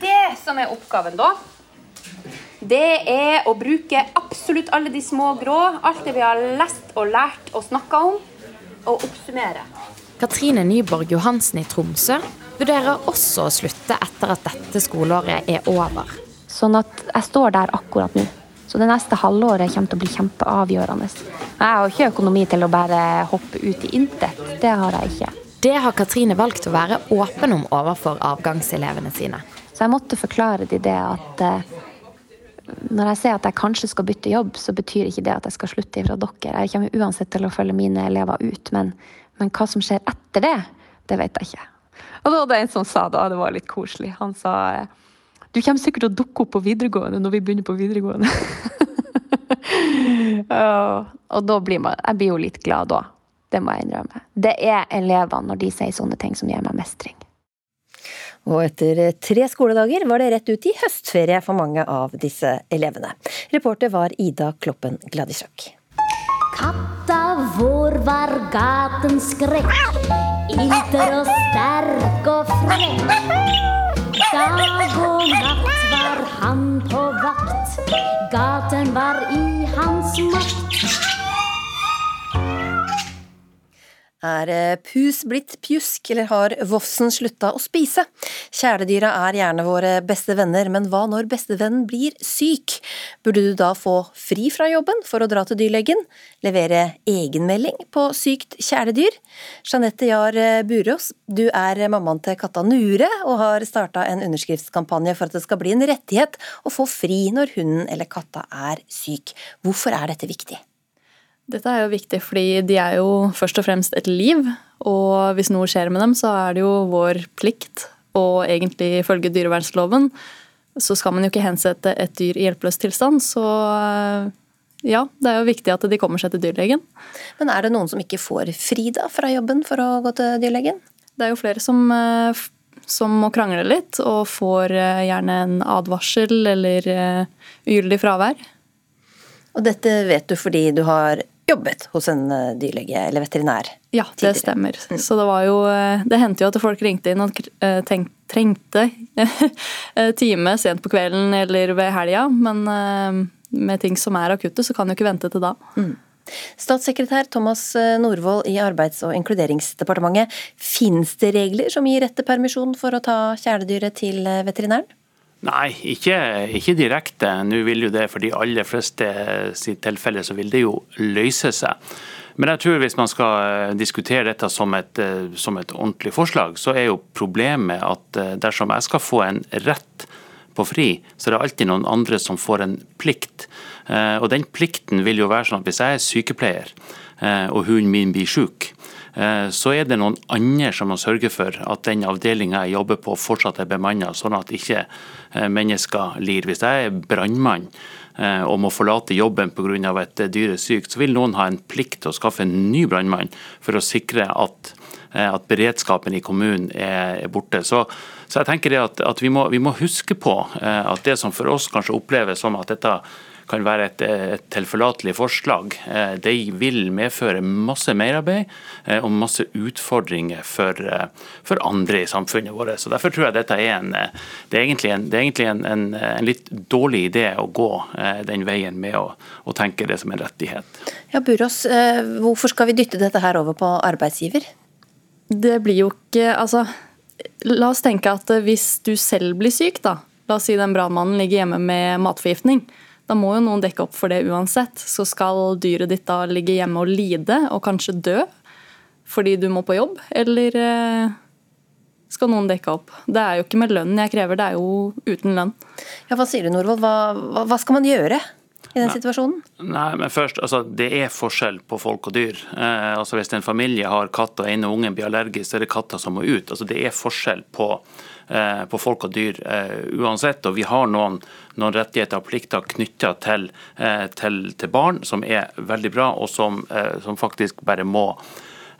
S21: Det som er oppgaven da, det er å bruke absolutt alle de små grå, alt det vi har lest og lært og snakka om, og oppsummere.
S20: Katrine Nyborg Johansen i Tromsø vurderer også å slutte etter at dette skoleåret er over.
S19: Sånn at jeg står der akkurat nå. Så det neste halvåret kommer til å bli kjempeavgjørende. Jeg har ikke økonomi til å bare hoppe ut i intet. Det har jeg ikke.
S20: Det har Katrine valgt å være åpen om overfor avgangselevene sine.
S19: Så jeg måtte forklare dem det at eh, når jeg sier at jeg kanskje skal bytte jobb, så betyr ikke det at jeg skal slutte ifra dere. Jeg kommer uansett til å følge mine elever ut, men, men hva som skjer etter det, det vet jeg ikke. Og da var det en som sa da, det var litt koselig, han sa du kommer sikkert til å dukke opp på videregående når vi begynner på videregående. og da blir man Jeg blir jo litt glad da. Det må jeg innrømme. Det er elevene når de sier sånne ting som gir meg mestring.
S2: Og etter tre skoledager var det rett ut i høstferie for mange av disse elevene. Reporter var Ida Kloppen Gladisjak.
S27: Katta vår var gatens skrekk, ilter og sterk og frekk. Dag og natt var han på vakt, gaten var i hans makt.
S2: Er eh, pus blitt pjusk, eller har vofsen slutta å spise? Kjæledyra er gjerne våre beste venner, men hva når bestevennen blir syk? Burde du da få fri fra jobben for å dra til dyrlegen? Levere egenmelding på sykt kjæledyr? Jeanette Jahr eh, Burås, du er mammaen til katta Nure, og har starta en underskriftskampanje for at det skal bli en rettighet å få fri når hunden eller katta er syk. Hvorfor er dette viktig?
S28: Dette er jo viktig fordi de er jo først og fremst et liv. Og hvis noe skjer med dem, så er det jo vår plikt, og egentlig ifølge dyrevernsloven, så skal man jo ikke hensette et dyr i hjelpeløs tilstand. Så ja, det er jo viktig at de kommer seg til dyrlegen.
S2: Men er det noen som ikke får fri da fra jobben for å gå til dyrlegen?
S28: Det er jo flere som, som må krangle litt, og får gjerne en advarsel eller ugyldig fravær.
S2: Og dette vet du fordi du har jobbet hos en dyrlege eller veterinær?
S28: Ja, det stemmer. Så det var jo Det hendte jo at folk ringte inn og tenk, trengte time sent på kvelden eller ved helga, men med ting som er akutte, så kan jo ikke vente til da.
S2: Mm. Statssekretær Thomas Norvoll i Arbeids- og inkluderingsdepartementet. Fins det regler som gir rett til permisjon for å ta kjæledyret til veterinæren?
S29: Nei, ikke, ikke, direkte. Nå vil jo det for de aller fleste sitt tilfelle så vil det jo løse seg. Men jeg tror hvis man skal diskutere dette som et, som et ordentlig forslag, så er jo problemet at dersom jeg skal få en rett på fri, så er det alltid noen andre som får en plikt. Og den plikten vil jo være sånn at hvis jeg er sykepleier og hunden min blir syk, så er det noen andre som må sørge for at den avdelinga jeg jobber på fortsatt er bemanna, sånn at ikke mennesker lir. Hvis jeg er brannmann og må forlate jobben pga. et dyr er sykt, så vil noen ha en plikt til å skaffe en ny brannmann for å sikre at, at beredskapen i kommunen er borte. Så, så jeg tenker at, at vi, må, vi, må, huske på at det som for oss kanskje oppleves som at dette kan være et, et tilforlatelig forslag. De det vil medføre masse merarbeid eh, og masse utfordringer for, eh, for, andre i samfunnet vårt. Så Derfor tror jeg dette er en, det er egentlig, en, er egentlig en, en, en, litt dårlig idé å gå den veien med å, å tenke det som en rettighet.
S2: Ja, Burås, hvorfor skal vi dytte dette her over på arbeidsgiver?
S28: Det blir jo ikke Altså, la oss tenke at hvis du selv blir syk, da. La oss si den brannmannen ligger hjemme med matforgiftning da må jo noen dekke opp for det uansett. Så skal dyret ditt da ligge hjemme og lide, og kanskje dø fordi du må på jobb, eller eh, skal noen dekke opp? Det er jo ikke med lønn jeg krever, det er jo uten lønn.
S2: Ja, Hva sier du, Norvold? Hva, hva skal man gjøre? i den situasjonen?
S29: Nei, men først, altså, Det er forskjell på folk og dyr. Eh, altså Hvis en familie har katt og en ungen blir allergisk, så er det katta som må ut. Altså Det er forskjell på Eh, på folk og dyr eh, uansett. Og vi har noen, noen rettigheter og plikter knytta til, eh, til, til, barn som er veldig bra, og som, som faktisk bare må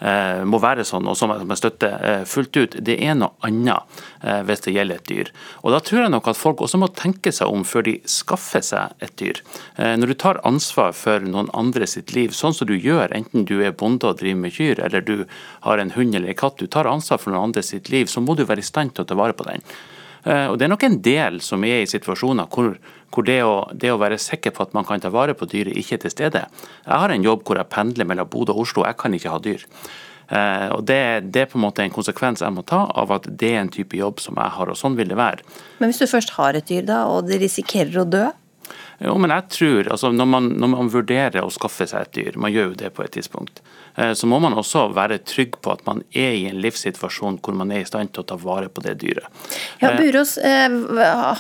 S29: Eh, må være sånn, og som jeg støtter eh, fullt ut. Det er noe annet eh, hvis det gjelder et dyr. Og Da tror jeg nok at folk også må tenke seg om før de skaffer seg et dyr. Når du tar ansvar for noen andre sitt liv, sånn som du gjør, enten du er bonde og driver med kyr, eller du har en hund eller en katt, du tar ansvar for noen andre sitt liv, så må du være i stand til å ta vare på den. Og Det er nok en del som er i situasjoner hvor, hvor det, å, det, å, være sikker på at man kan ta vare på dyret, ikke er til stede. Jeg har en jobb hvor jeg pendler mellom Bodø og Oslo, jeg kan ikke ha dyr. Eh, og det, det, er på en måte en konsekvens jeg må ta av at det er en type jobb som jeg har, og sånn vil det være.
S2: Men hvis du først har et dyr da, og det risikerer å dø?
S29: Jo, men jeg tror, altså når man, når man vurderer å skaffe seg et dyr, man gjør jo det på et tidspunkt, Eh, så må man også være trygg på at man er i en livssituasjon hvor man er i stand til å ta vare på det dyret.
S2: Ja, eh, Burås, eh,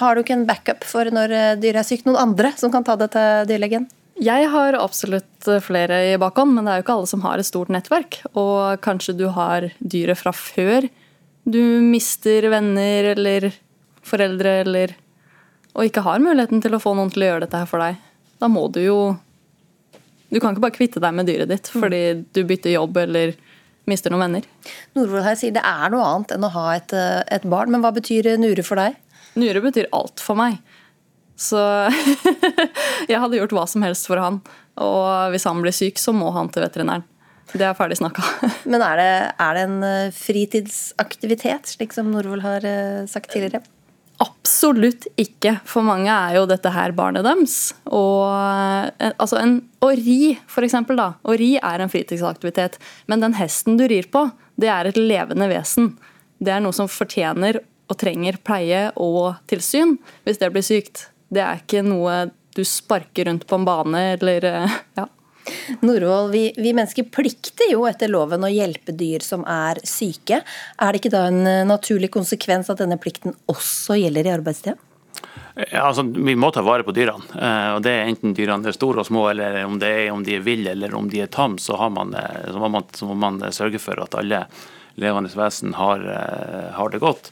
S2: har du ikke en backup for når dyret er sykt? Noen andre som kan ta det til dyrlegen?
S28: Jeg har absolutt flere i bakhånd, men det er jo ikke alle som har et stort nettverk. Og kanskje du har dyret fra før du mister venner eller foreldre eller Og ikke har muligheten til å få noen til å gjøre dette her for deg. Da må du jo du kan ikke bare kvitte deg med dyret ditt fordi du bytter jobb eller mister noen venner.
S2: Norvold her sier det er noe annet enn å ha et, eh, et barn, men hva betyr Nure for deg?
S28: Nure betyr alt for meg. Så jeg hadde gjort hva som helst for han. Og hvis han blir syk, så må han til veterinæren. Det er ferdig snakka.
S2: Men er det, er det en eh, fritidsaktivitet, slik som Norvold har eh, sagt tidligere?
S28: Absolutt ikke. For mange er jo dette her barnet deres. Og, eh, altså en, å ri, for eksempel, da. Å ri er en fritidsaktivitet. Men den hesten du rir på, det er et levende vesen. Det er noe som fortjener og trenger pleie og tilsyn hvis det blir sykt. Det er ikke noe du sparker rundt på en bane eller eh, ja.
S2: Norvold, vi, vi, mennesker plikter jo etter loven å hjelpe dyr som er syke. Er det ikke da en eh, naturlig konsekvens at denne plikten også gjelder i arbeidstida?
S29: Ja, altså, Vi må ta vare på dyrene. Eh, og det er Enten dyrene er store og små, eller om, er, om de er ville eller om de er tam, så, eh, så, man, så må man sørge for at alle levende vesen har, har det godt.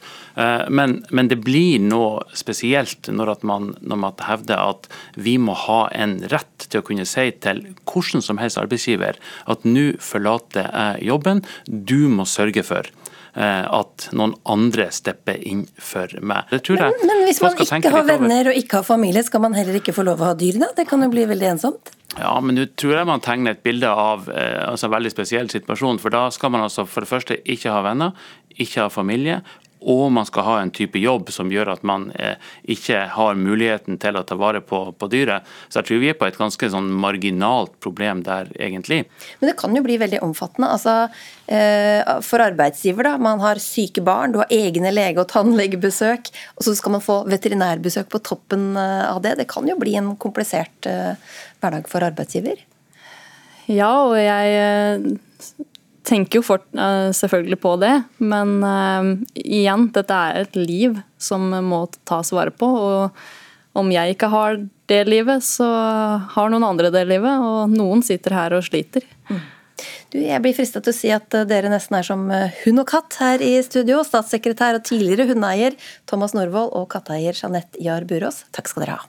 S29: Men, men, det blir noe spesielt når, man, når man hevder at vi må ha en rett til å kunne si til hvordan som helst arbeidsgiver at nå forlater jeg jobben, du må sørge for eh, at noen andre stepper inn for meg.
S2: men, men, hvis man ikke har venner og ikke har familie, skal man heller ikke få lov å ha dyr da? Det kan jo bli veldig ensomt?
S29: Ja, men nå tror jeg man tegner et bilde av eh, altså en veldig spesiell situasjon. For da skal man altså for det første ikke ha venner, ikke ha familie, og man skal ha en type jobb som gjør at man eh, ikke har muligheten til å ta vare på, på, dyret. Så jeg tror vi er på et ganske sånn marginalt problem der, egentlig.
S2: Men det kan jo bli veldig omfattende. Altså, eh, for arbeidsgiver, da. Man har syke barn, du har egne lege- og tannlegebesøk, og så skal man få veterinærbesøk på toppen eh, av det. Det kan jo bli en komplisert hverdag for arbeidsgiver.
S28: Ja, og jeg tenker jo fort, uh, selvfølgelig på det, men uh, igjen, dette er et liv som må tas vare på. Og om jeg ikke har det livet, så har noen andre det livet, og noen sitter her og sliter. Mm.
S2: Du, jeg blir frista til å si at eh, dere nesten er som eh, hund og katt her i studio. Statssekretær og tidligere hundeeier Thomas Norvoll og katteeier Jeanette Jahr Burås, takk skal dere ha.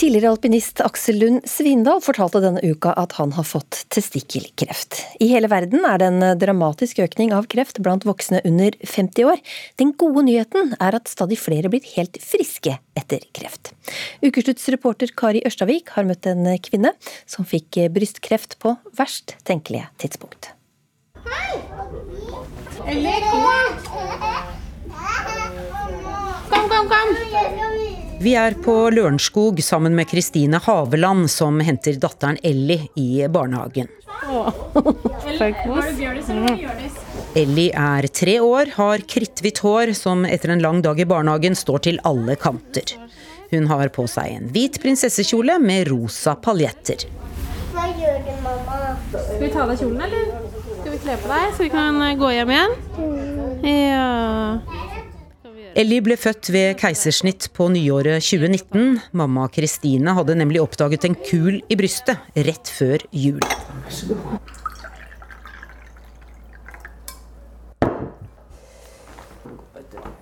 S2: Tidligere alpinist Aksel Lund Svindal fortalte denne uka at han har fått testikkelkreft. I hele verden er det en dramatisk økning av kreft blant voksne under 50 år. Den gode nyheten er at stadig flere blir helt friske etter kreft. Ukeslutts reporter Kari Ørstavik har møtt en kvinne som fikk brystkreft på verst tenkelige tidspunkt. Hei!
S30: Kom, kom, kom! Vi er på Lørenskog sammen med Kristine Haveland, som henter datteren Ellie i barnehagen. Ellie er tre år, har kritthvitt hår som etter en lang dag i barnehagen står til alle kanter. Hun har på seg en hvit prinsessekjole med rosa paljetter.
S31: Hva gjør du, mamma?
S32: Skal vi ta av deg kjolen, eller? Skal vi kle på deg, så vi kan gå hjem igjen? Ja.
S30: Ellie ble født ved keisersnitt på nyåret 2019. Mamma Kristine hadde nemlig oppdaget en kul i brystet rett før jul.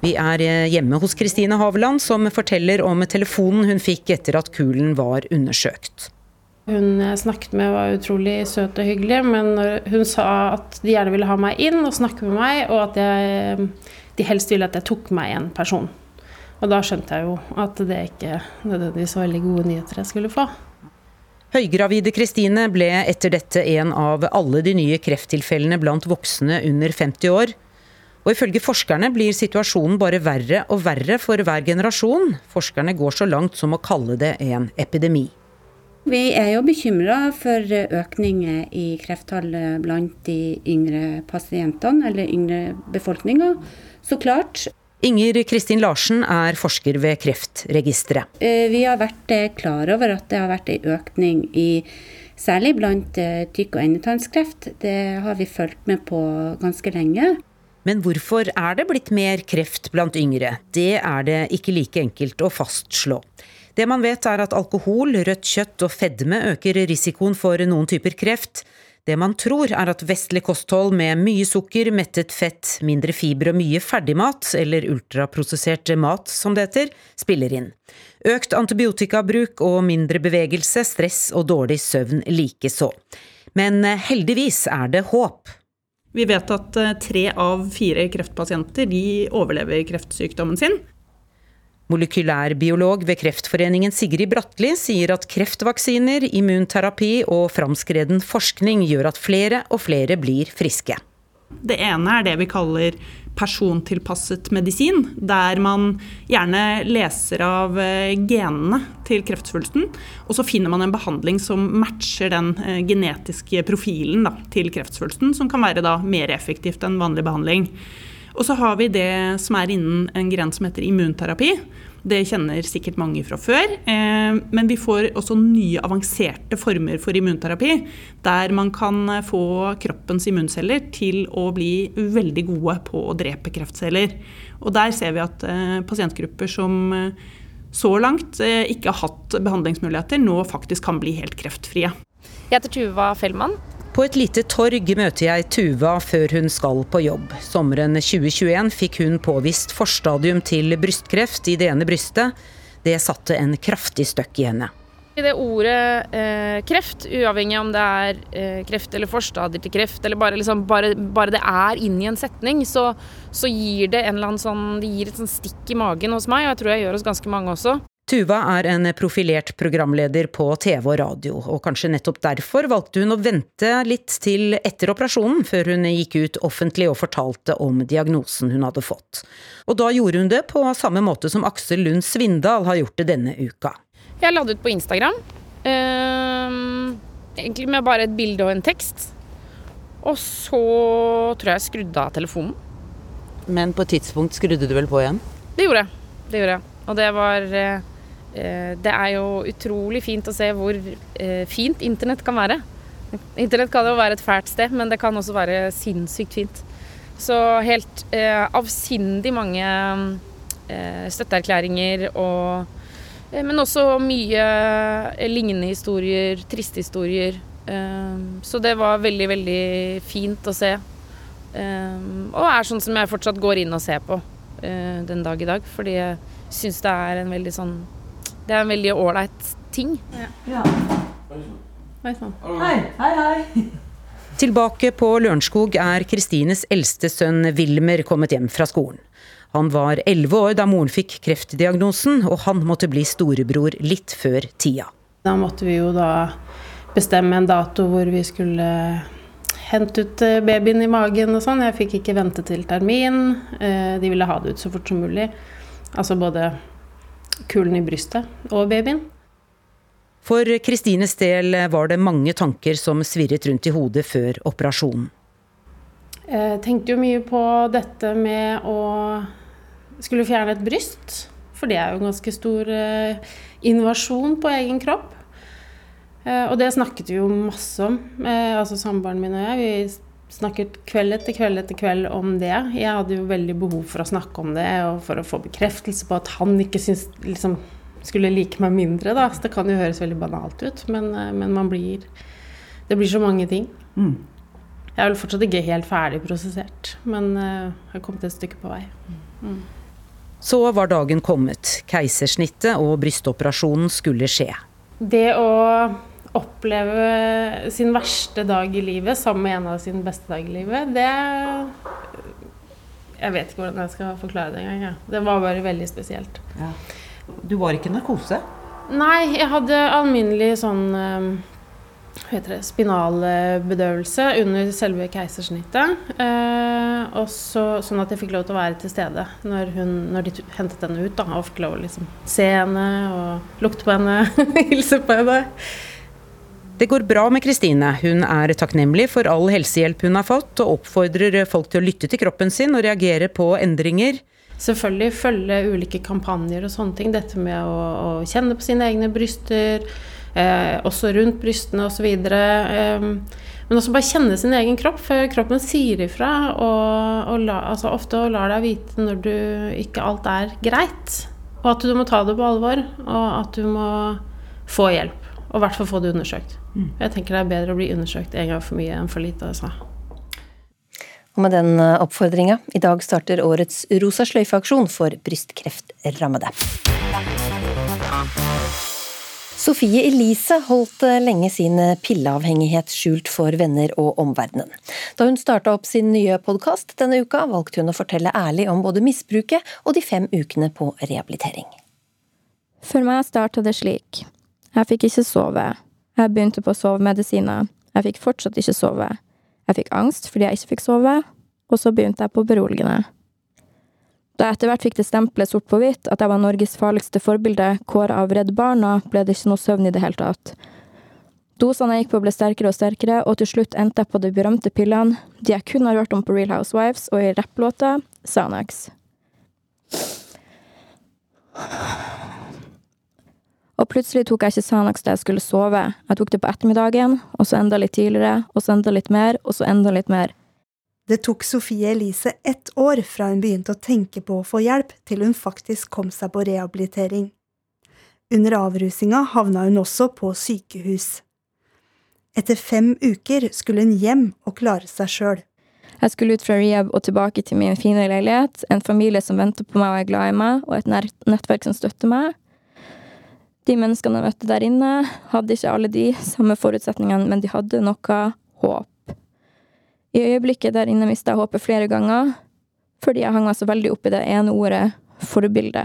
S30: Vi er hjemme hos Kristine Haveland, som forteller om telefonen hun fikk etter at kulen var undersøkt.
S32: Hun jeg snakket med var utrolig søt og hyggelig, men hun sa at de gjerne ville ha meg inn og snakke med meg, og at jeg de helst ville at jeg tok meg en person. Og da skjønte jeg jo at det ikke nødvendigvis var veldig gode nyheter jeg skulle få.
S30: Høygravide Kristine ble etter dette en av alle de nye krefttilfellene blant voksne under 50 år. Og ifølge forskerne blir situasjonen bare verre og verre for hver generasjon. Forskerne går så langt som å kalle det en epidemi.
S33: Vi er jo bekymra for økning i krefttallet blant de yngre pasientene, eller yngre befolkninga. Så klart.
S30: Inger Kristin Larsen er forsker ved Kreftregisteret.
S33: Eh, vi har vært eh, klar over at det har vært en økning i særlig blant eh, tykk- og endetarmskreft. Det har vi fulgt med på ganske lenge.
S30: Men hvorfor er det blitt mer kreft blant yngre? Det er det ikke like enkelt å fastslå. Det man vet er at alkohol, rødt kjøtt og fedme øker risikoen for noen typer kreft. Det man tror er at vestlig kosthold med mye sukker, mettet fett, mindre fiber og mye ferdigmat, eller ultraprosessert mat som det heter, spiller inn. Økt antibiotikabruk og mindre bevegelse, stress og dårlig søvn likeså. Men eh, heldigvis er det håp.
S34: Vi vet at eh, tre av fire kreftpasienter overlever kreftsykdommen sin.
S30: Molekylærbiolog ved Kreftforeningen Sigrid Bratli sier at kreftvaksiner, immunterapi og framskreden forskning gjør at flere og flere blir friske.
S34: Det ene er det vi kaller persontilpasset medisin, der man gjerne leser av eh, genene til kreftsvulsten, og så finner man en behandling som matcher den eh, genetiske profilen da, til kreftsvulsten, som kan være da mer effektivt enn vanlig behandling. Og så har vi det som er innen en gren som heter immunterapi. Det kjenner sikkert mange fra før. Eh, men vi får også nye avanserte former for immunterapi. Der man kan få kroppens immunceller til å bli veldig gode på å drepe kreftceller. Og der ser vi at eh, pasientgrupper som eh, så langt ikke har hatt behandlingsmuligheter, nå faktisk kan bli helt kreftfrie.
S35: Jeg heter Tuva Fellmann.
S30: På et lite torg møter jeg Tuva før hun skal på jobb. Sommeren 2021 fikk hun påvist forstadium til brystkreft i det ene brystet. Det satte en kraftig støkk i henne.
S35: I det ordet eh, kreft, uavhengig om det er eh, kreft eller forstadier til kreft, eller bare, liksom, bare, bare det er inni en setning, så, så, gir det en eller annen sånn, det gir et sånn stikk i magen hos meg, og jeg tror jeg gjør hos ganske mange også.
S30: Tuva er en profilert programleder på TV og radio, og kanskje nettopp derfor valgte hun å vente litt til etter operasjonen før hun gikk ut offentlig og fortalte om diagnosen hun hadde fått. Og da gjorde hun det på samme måte som Aksel Lund Svindal har gjort det denne uka.
S35: Jeg la det ut på Instagram, um, egentlig med bare et bilde og en tekst. Og så tror jeg jeg skrudde av telefonen.
S36: Men på et tidspunkt skrudde du vel på igjen?
S35: Det gjorde jeg. Det gjorde jeg. Og det var Eh, det er jo utrolig fint å se hvor eh, fint internett kan være. Internett kan jo være et fælt sted, men det kan også være sinnssykt fint. Så helt eh, avsindig mange eh, støtteerklæringer og Eh, men også mye eh, lignende historier, triste historier. Eh, Så det var veldig, veldig fint å se. Eh, Og er sånn som jeg fortsatt går inn og ser på eh, den dag i dag. Fordi jeg syns det er en veldig sånn Det er en veldig ålreit ting.
S37: Ja.
S35: Sann.
S37: Hei, hei, hei.
S30: Tilbake på Lørenskog er Kristines eldste sønn Wilmer kommet hjem fra skolen. Han var elleve år da moren fikk kreftdiagnosen, og han måtte bli storebror litt før tida.
S32: Da måtte vi jo da bestemme en dato hvor vi skulle hente ut eh, babyen i magen og sånn. Jeg fikk ikke vente til termin. Eh, De ville ha det ut så fort som mulig. Altså både kulen i brystet og babyen.
S30: For Kristines del var det mange tanker som svirret rundt i hodet før operasjonen.
S32: Jeg tenkte jo mye på dette med å skulle fjerne et bryst. For det er jo en ganske stor eh, invasjon på egen kropp. Eh, og det snakket vi jo masse om, eh, altså samboeren min og jeg. Vi snakket kveld etter kveld etter kveld om det. Jeg hadde jo veldig behov for å snakke om det, og for å få bekreftelse på at han ikke syns, liksom, skulle like meg mindre. Da. Så det kan jo høres veldig banalt ut, men, eh, men man blir Det blir så mange ting.
S37: Mm.
S32: Jeg er vel fortsatt ikke helt ferdig prosessert, men eh, jeg har kommet et stykke på vei. Mm.
S30: Så var dagen kommet. Keisersnittet og brystoperasjonen skulle skje.
S32: Det å oppleve sin verste dag i livet sammen med en av sine beste dag i livet, det Jeg vet ikke hvordan jeg skal forklare det engang. Ja. Det var bare veldig spesielt.
S36: Ja. Du var ikke narkose?
S32: Nei, jeg hadde alminnelig sånn eh, hva heter det, spinalbedøvelse under selve keisersnittet. Eh, og så, sånn at jeg fikk lov til å være til stede når, hun, når de hentet henne ut. Da, og fikk lov å liksom se henne og lukte på henne, hilse på henne.
S30: Det går bra med Kristine. Hun er takknemlig for all helsehjelp hun har fått, og oppfordrer folk til å lytte til kroppen sin og reagere på endringer.
S32: Selvfølgelig følge ulike kampanjer og sånne ting. Dette med å, å kjenne på sine egne bryster, eh, også rundt brystene osv. Eh, men også bare kjenne sin egen kropp, for kroppen sier ifra. Og, og la, altså ofte og lar deg vite når du ikke alt er greit. Og at du må ta det på alvor, og at du må få hjelp. Og i hvert fall få det undersøkt.
S37: Mm.
S32: Jeg tenker det er bedre å bli undersøkt en gang for mye enn for lite. Altså.
S2: Og med den oppfordringa, i dag starter årets Rosa sløyfe-aksjon for brystkreftrammede. Sofie Elise holdt lenge sin pilleavhengighet skjult for venner og omverdenen. Da hun starta opp sin nye podkast denne uka, valgte hun å fortelle ærlig om både misbruket og de fem ukene på rehabilitering.
S38: For meg starta det slik. Jeg fikk ikke sove. Jeg begynte på sovemedisiner. Jeg fikk fortsatt ikke sove. Jeg fikk angst fordi jeg ikke fikk sove, og så begynte jeg på beroligende. Da jeg etter hvert fikk det stempelet sort på hvitt at jeg var Norges farligste forbilde, kåra av Redd Barna, ble det ikke noe søvn i det hele tatt. Dosene jeg gikk på ble sterkere og sterkere, og til slutt endte jeg på de berømte pillene, de jeg kun har hørt om på Real Housewives og i rapplåter, Xanax. Og plutselig tok jeg ikke Sanax da jeg skulle sove. Jeg tok det på ettermiddagen, og så enda litt tidligere, og så enda litt mer, og så enda litt mer.
S39: Det tok Sofie Elise ett år fra hun begynte å tenke på å få hjelp, til hun faktisk kom seg på rehabilitering. Under avrusinga havna hun også på sykehus. Etter fem uker skulle hun hjem og klare seg sjøl.
S38: Jeg skulle ut fra rehab og tilbake til min fine leilighet, en familie som venter på meg og er glad i meg, og et nettverk som støtter meg. De menneskene jeg møtte der inne, hadde ikke alle de samme forutsetningene, men de hadde noe håp. I øyeblikket der inne mista jeg håpet flere ganger, fordi jeg hang meg så veldig opp i det ene ordet forbilde.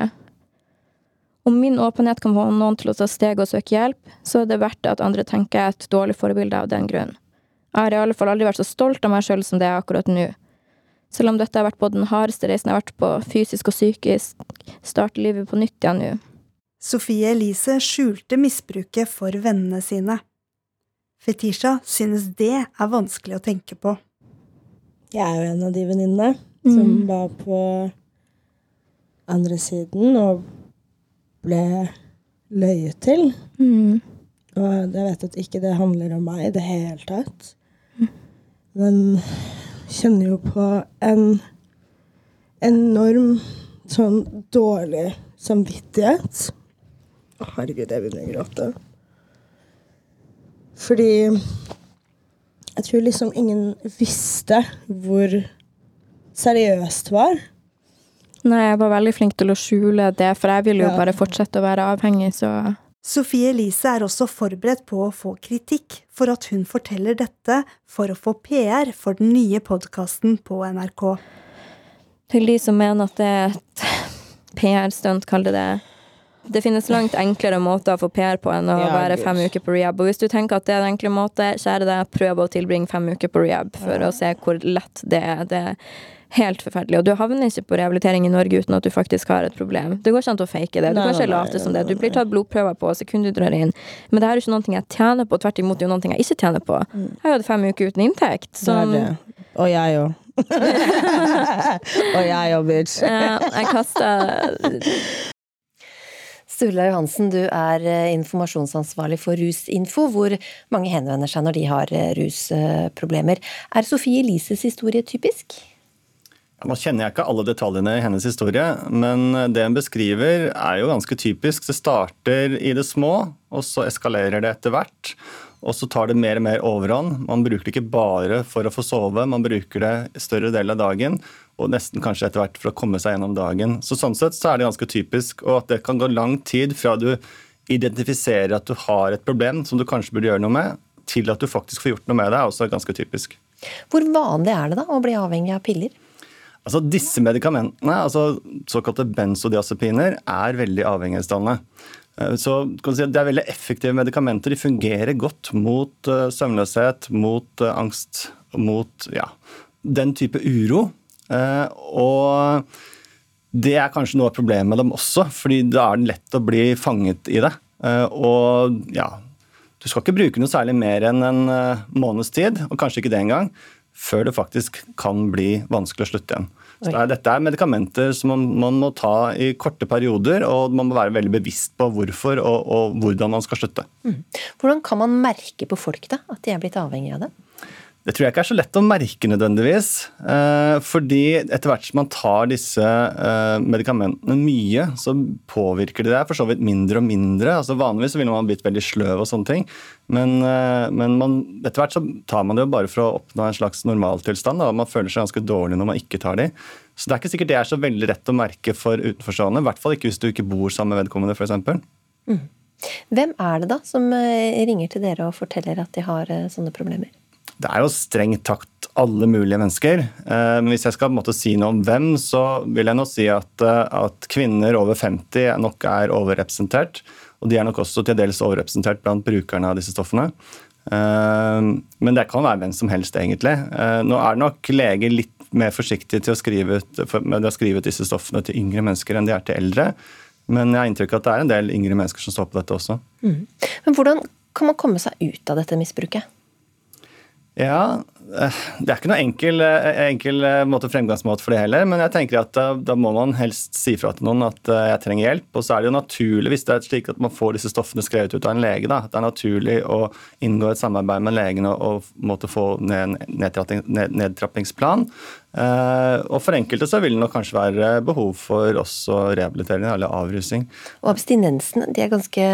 S38: Om min åpenhet kan få noen til å ta steg og søke hjelp, så er det verdt det at andre tenker jeg er et dårlig forbilde av den grunn. Jeg har i alle fall aldri vært så stolt av meg sjøl som det er akkurat nå. Selv om dette har vært på den hardeste reisen jeg har vært på, fysisk og psykisk, starter livet på nytt igjen nå.
S39: Sofie Elise skjulte misbruket for vennene sine. Fetisha synes det er vanskelig å tenke på.
S40: Jeg er jo en av de venninnene som
S39: Mm.
S40: var på andre siden og ble løyet til.
S38: Mm.
S40: Og jeg vet at ikke det handler om meg i det hele tatt. Men kjenner jo på en enorm sånn dårlig samvittighet herregud, jeg begynner å gråte. Fordi jeg tror liksom ingen visste hvor seriøst det var.
S38: Nei, jeg var veldig flink til å skjule det, for jeg ville jo
S40: Ja.
S38: bare fortsette å være avhengig, så
S39: Sofie Elise er også forberedt på å få kritikk for at hun forteller dette for å få PR for den nye podkasten på NRK.
S38: Til de som mener at det er et PR-stunt, kall det det. Det finnes langt enklere måter å få PR på enn å
S40: Ja,
S38: være fem uker på rehab. Og hvis du tenker at det er en enkel måte, kjære deg, prøv å tilbringe fem uker på rehab for
S40: Ja.
S38: å se hvor lett det er. Det er helt forferdelig. Og du havner ikke på rehabilitering i Norge uten at du faktisk har et problem. Det går ikke an å fake det. Du
S40: Nei,
S38: kan ikke late som det. Du blir tatt blodprøver på sekundet du drar inn. Men det her er ikke noe jeg tjener på, tvert imot det er jo noe jeg ikke tjener på. Jeg har hatt fem uker uten inntekt.
S40: Det er det. Og jeg òg. Og jeg òg, bitch.
S38: Ja, jeg kasta
S2: Sturla Johansen, du er eh, informasjonsansvarlig for Rusinfo, hvor mange henvender seg når de har eh, rusproblemer. Er Sofie Elises historie typisk?
S37: Nå kjenner jeg ikke alle detaljene i hennes historie, men det hun beskriver er jo ganske typisk. Det starter i det små, og så eskalerer det etter hvert. Og så tar det mer og mer overhånd. Man bruker det ikke bare for å få sove, man bruker det større del av dagen, og nesten kanskje etter hvert for å komme seg gjennom dagen. Så sånn sett så er det ganske typisk, og at det kan gå lang tid fra du identifiserer at du har et problem som du kanskje burde gjøre noe med, til at du faktisk får gjort noe med det, er også ganske typisk.
S2: Hvor vanlig er det da å bli avhengig av piller?
S37: Altså Disse medikamentene, altså såkalte benzodiazepiner, er veldig avhengighetsdannende. Eh, Så si Det er veldig effektive medikamenter. De fungerer godt mot eh, søvnløshet, mot eh, angst, mot ja, den type uro. Eh, Og det er kanskje noe av problemet med dem også, fordi da er det lett å bli fanget i det. Eh, Og ja, du skal ikke bruke noe særlig mer enn en eh, måneds tid, og kanskje ikke det engang, før det faktisk kan bli vanskelig å slutte igjen. Så det er, dette er medikamenter som man, man må ta i korte perioder, og man må være veldig bevisst på hvorfor og, og hvordan man skal slutte.
S2: Hvordan kan man merke på folk da, at de er blitt avhengig av det?
S37: Det tror jeg ikke er så lett å merke nødvendigvis. Eh, fordi etter hvert som man tar disse eh, medikamentene mye, så påvirker de deg for så vidt mindre og mindre. Altså Vanligvis så ville man blitt veldig sløv og sånne ting. Men, eh, men man, etter hvert så tar man det jo bare for å oppnå en slags normaltilstand. Da. Man føler seg ganske dårlig når man ikke tar de. Så det er ikke sikkert det er så veldig rett å merke for utenforstående. I hvert fall ikke hvis du ikke bor sammen med vedkommende, f.eks.
S2: Hvem er det da som ringer til dere og forteller at de har sånne problemer?
S37: Det er jo strengt takt alle mulige mennesker. Eh, Men hvis jeg skal på si noe om hvem, så vil jeg nå si at, eh, at kvinner over 50 nok er overrepresentert. Og de er nok også til dels overrepresentert blant brukerne av disse stoffene. Eh, Men det kan være hvem som helst, egentlig. Nå er nok leger litt mer forsiktige til å skrive ut, med å skrive ut disse stoffene til yngre mennesker enn de er til eldre. Men jeg har inntrykk av at det er en del yngre mennesker som står på dette også.
S2: Men hvordan kan man komme seg ut av dette misbruket?
S37: Ja, eh, det er ikke noe enkel, eh, enkel eh, måte fremgangsmåte for det heller, men jeg tenker at da, må man helst si fra til noen at jeg trenger hjelp. Og så er det jo naturlig, hvis det er slik at man får disse stoffene skrevet ut av en lege, da, at det er naturlig å inngå et samarbeid med legen og måtte få ned en nedtrapping, ned, nedtrappingsplan. Uh, og for enkelte så vil det nok kanskje være behov for også rehabilitering eller avrusing.
S2: Og abstinensen, de er ganske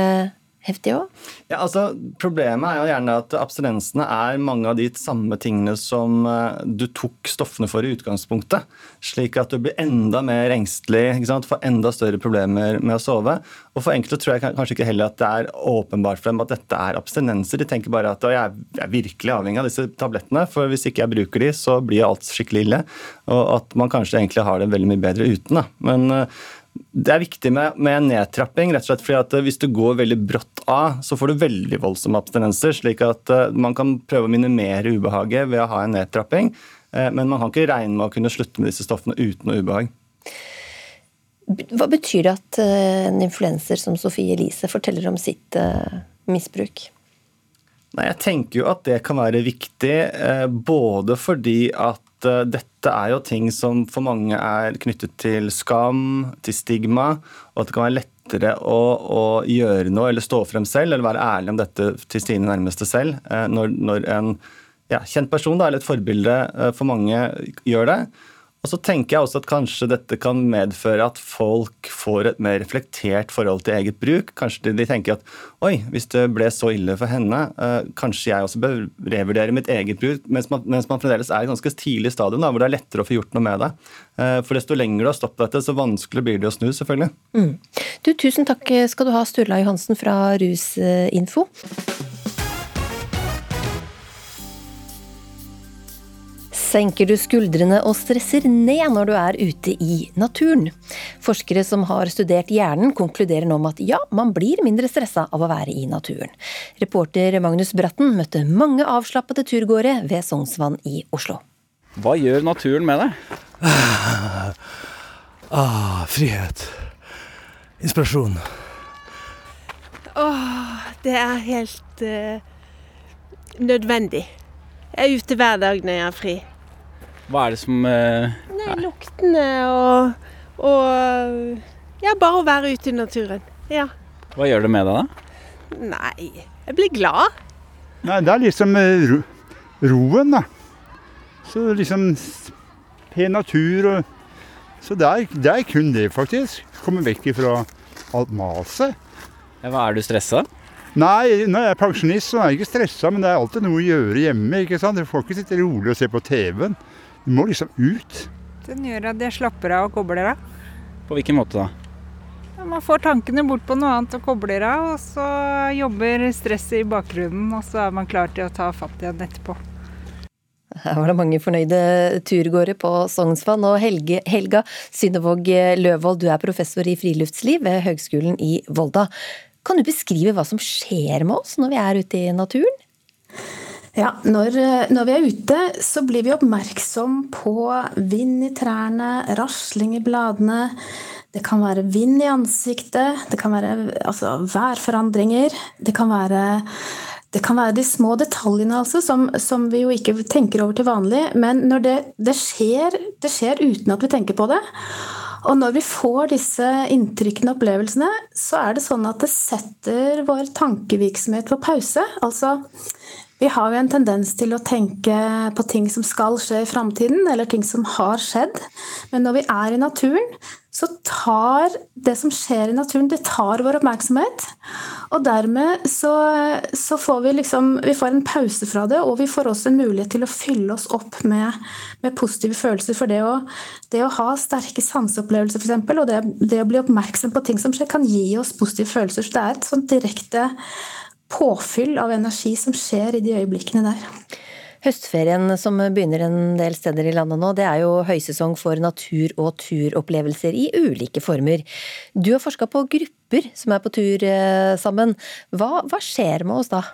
S2: heftige òg?
S37: Ja, altså Problemet er jo gjerne at abstinensene er mange av de samme tingene som eh, du tok stoffene for i utgangspunktet. Slik at du blir enda mer engstelig, får enda større problemer med å sove. Og For enkelte tror jeg kanskje ikke heller at det er åpenbart for dem at dette er abstinenser. De tenker bare at «Å, jeg er- jeg er virkelig avhengig av disse tablettene, for hvis ikke jeg bruker de, så blir alt skikkelig ille. Og at man kanskje egentlig har det veldig mye bedre uten. da. Men eh, det er viktig med, med nedtrapping, rett og slett fordi at eh, hvis du går veldig brått av, så får du veldig voldsomme abstinenser, slik at eh, man kan prøve å minimere ubehaget ved å ha en nedtrapping. eh, Men man kan ikke regne med å kunne slutte med disse stoffene uten noe ubehag.
S2: Hva betyr det at en influenser som Sofie Elise forteller om sitt misbruk?
S37: Nei, Jeg tenker jo at det kan være viktig, både fordi at eh, dette er jo ting som for mange er knyttet til skam, til stigma, og at det kan være lettere å, å gjøre noe eller stå frem selv, eller være ærlig om dette til sine nærmeste selv, eh, når, når en ja, kjent person da, eller et forbilde eh, for mange gjør det. Og så tenker jeg også at kanskje dette kan medføre at folk får et mer reflektert forhold til eget bruk. Kanskje de tenker at oi, hvis det ble så ille for henne, eh, kanskje jeg også bør revurdere mitt eget bruk, mens man, mens man fremdeles er i ganske tidlig stadium da, hvor det er lettere å få gjort noe med det. Eh, for desto lenger du har stoppet dette, så vanskelig blir det å snu, selvfølgelig.
S2: Mm. Du, tusen takk skal du ha, Sturla Johansen fra Rusinfo. Senker du skuldrene og stresser ned når du er ute i naturen? Forskere som har studert hjernen, konkluderer nå med at ja, man blir mindre stressa av å være i naturen. Reporter Magnus Bratten møtte mange avslappede turgåere ved Sognsvann i Oslo.
S41: Hva gjør naturen med deg?
S42: Ah, frihet. Inspirasjon.
S43: Åh, det er helt uh, nødvendig. Jeg er ute hver dag når jeg har fri.
S41: Hva er det som uh,
S43: Nei, Luktene og, og Ja, bare å være ute i naturen. Ja.
S41: Hva gjør det med deg, da?
S43: Nei, jeg blir glad.
S44: Nei, det er liksom ro, roen, da. Så liksom pen natur og Så det er, det er kun det, faktisk. Komme vekk ifra alt maset.
S41: Ja, hva er du stressa?
S44: Nei, når jeg er pensjonist, så er jeg ikke stressa, men det er alltid noe å gjøre hjemme. ikke sant? Du får ikke sitte rolig og se på TV-en. Du må liksom ut.
S45: Den gjør at jeg slapper av og kobler av.
S41: På hvilken måte da?
S45: Man får tankene bort på noe annet og kobler av, og så jobber stresset i bakgrunnen, og så er man klar til å ta fatt igjen etterpå.
S2: Her var det mange fornøyde turgåere på Sognsvann. Og Helge, Helga Synnevåg Løvold, du er professor i friluftsliv ved Høgskolen i Volda. Kan du beskrive hva som skjer med oss når vi er ute i naturen?
S46: Ja, når, når, vi er ute, så blir vi oppmerksom på vind i trærne, rasling i bladene. Det kan være vind i ansiktet, det kan være altså, værforandringer. Det kan være, det kan være de små detaljene altså, som, som, vi jo ikke tenker over til vanlig. Men det, det, skjer, det skjer uten at vi tenker på det. Og når vi får disse inntrykkene og opplevelsene, så er det sånn at det setter vår tankevirksomhet på pause. Altså, vi har jo en tendens til å tenke på ting som skal skje i framtiden, eller ting som har skjedd. Men når vi er i naturen, så tar det som skjer i naturen, det tar vår oppmerksomhet. Og dermed så, så får vi liksom Vi får en pause fra det, og vi får også en mulighet til å fylle oss opp med, med positive følelser. For det å, det å ha sterke sanseopplevelser, f.eks., og det, det, å bli oppmerksom på ting som skjer, kan gi oss positive følelser. Så det er et sånt direkte påfyll av energi som skjer i de øyeblikkene der.
S2: Høstferien som begynner en del steder i landet nå, det er jo høysesong for natur- og turopplevelser i ulike former. Du har forska på grupper som er på tur eh, sammen. Hva, hva skjer med oss da?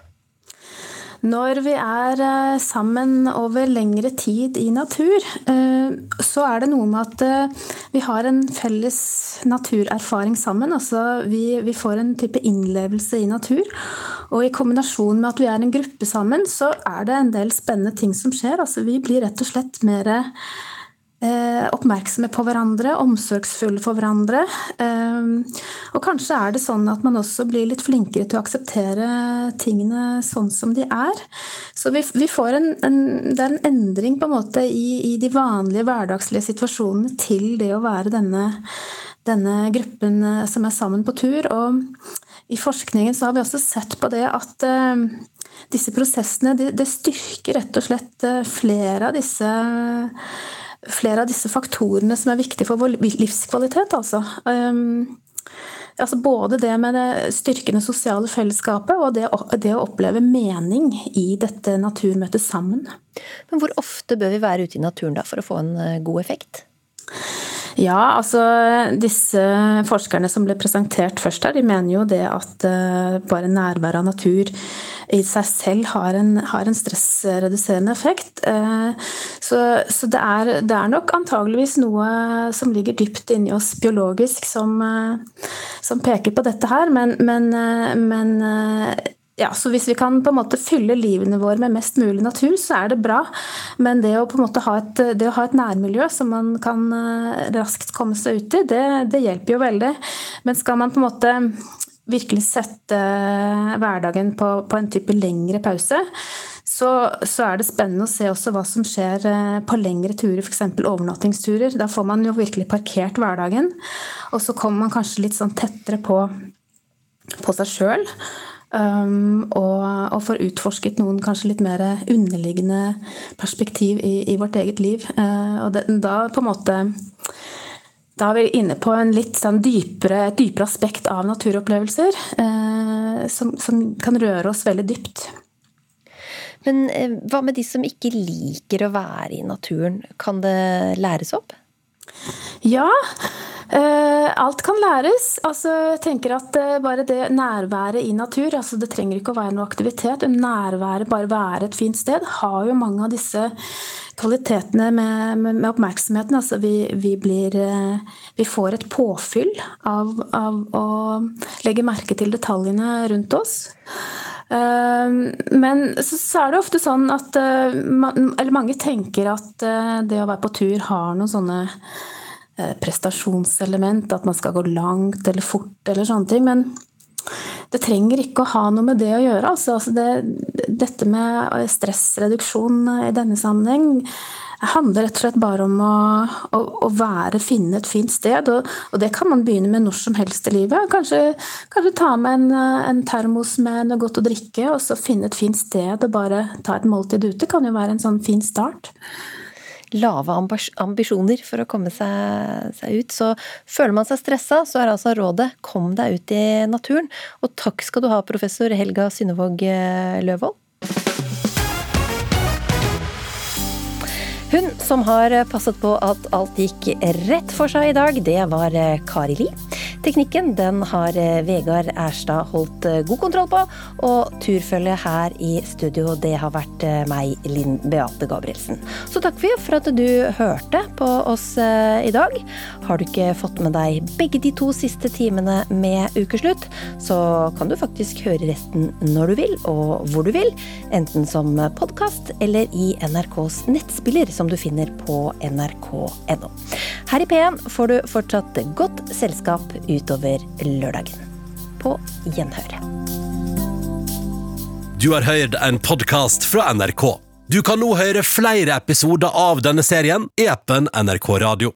S46: Når vi er eh, sammen over lengre tid i natur, eh, så er det noe med at eh, vi har en felles naturerfaring sammen. Altså vi, vi får en type innlevelse i natur. Og i kombinasjon med at vi er en gruppe sammen, så er det en del spennende ting som skjer. Altså vi blir rett og slett mer oppmerksomme på hverandre, omsorgsfulle for hverandre. Eh, og kanskje er det sånn at man også blir litt flinkere til å akseptere tingene sånn som de er. Så vi, vi får en, en, det er en endring på en måte i, i, de vanlige hverdagslige situasjonene til det å være denne, denne gruppen eh, som er sammen på tur. Og i forskningen så har vi også sett på det at disse prosessene det de styrker rett og slett flere av disse flere av disse faktorene som er viktige for vår livskvalitet. Altså. Um, altså både det med det styrkende sosiale fellesskapet og det, det, å oppleve mening i dette naturmøtet sammen.
S2: Men hvor ofte bør vi være ute i naturen da for å få en eh, god effekt?
S46: Ja, altså disse forskerne som ble presentert først her, de mener jo det at uh, bare nærværet av natur i seg selv har en, har en stressreduserende effekt. Uh, så, så det, er, det, er, nok antageligvis noe som ligger dypt inni oss biologisk som, uh, som peker på dette her, men, men, men ja, så hvis vi kan på en måte fylle livene våre med mest mulig natur, så er det bra. Men det å på en måte ha et, ha et nærmiljø som man kan eh, raskt komme seg ut i, det, det hjelper jo veldig. Men skal man på en måte virkelig sette hverdagen på, på en type lengre pause, så, så, er det spennende å se også hva som skjer eh, på lengre turer, f.eks. overnattingsturer. Da får man jo virkelig parkert hverdagen, og så kommer man kanskje litt sånn tettere på, på seg sjøl. Um, og, og får utforsket noen kanskje litt mer underliggende perspektiv i, i vårt eget liv. Uh, og det, da på en måte da er vi inne på litt sånn dypere, dypere aspekt av naturopplevelser uh, som, som, kan røre oss veldig dypt.
S2: Men eh, hva med de som ikke liker å være i naturen? Kan det læres opp?
S46: Ja, Uh, alt kan læres. Altså, jeg tenker at uh, bare det nærværet i natur, altså det trenger ikke å være noe aktivitet, nærværet, bare være et fint sted, har jo mange av disse kvalitetene med, med, med oppmerksomheten. Altså vi, vi, blir uh, Vi får et påfyll av, av, å legge merke til detaljene rundt oss. Eh, men så, er det ofte sånn at eh, Eller mange tenker at det å være på tur har noen sånne prestasjonselement, at man skal gå langt eller fort eller sånne ting. Men det trenger ikke å ha noe med det å gjøre. Altså, altså det, dette med stressreduksjon i denne sammenheng handler rett og slett bare om å, å, å være, finne et fint sted. Og, og, det kan man begynne med når som helst i livet. Kanskje, kanskje ta med en, en, termos med noe godt å drikke, og så finne et fint sted og bare ta et måltid ute. Kan jo være en sånn fin start
S2: lave ambisjoner for å komme seg, seg, ut. Så føler man seg stressa, så er altså rådet kom deg ut i naturen. Og takk skal du ha, professor Helga Synnevåg eh, Løvold. Hun som har passet på at alt gikk rett for seg i dag, det var eh, Kari Li. Teknikken den har eh, Vegard Erstad holdt eh, god kontroll på, og turfølget her i studio det har vært meg, Linn Beate Gabrielsen. Så takk for, for at du hørte på oss i dag. Har du ikke fått med deg begge de to siste timene med Ukeslutt, så kan du faktisk høre resten når du vil og hvor du vil, enten som podkast eller i NRKs nettspiller, som du finner på nrk.no. Her i P1 får du fortsatt godt selskap utover lørdagen. På gjenhør.
S47: Du har hørt en podkast fra NRK. Du kan nå høre flere episoder av denne serien i appen NRK Radio.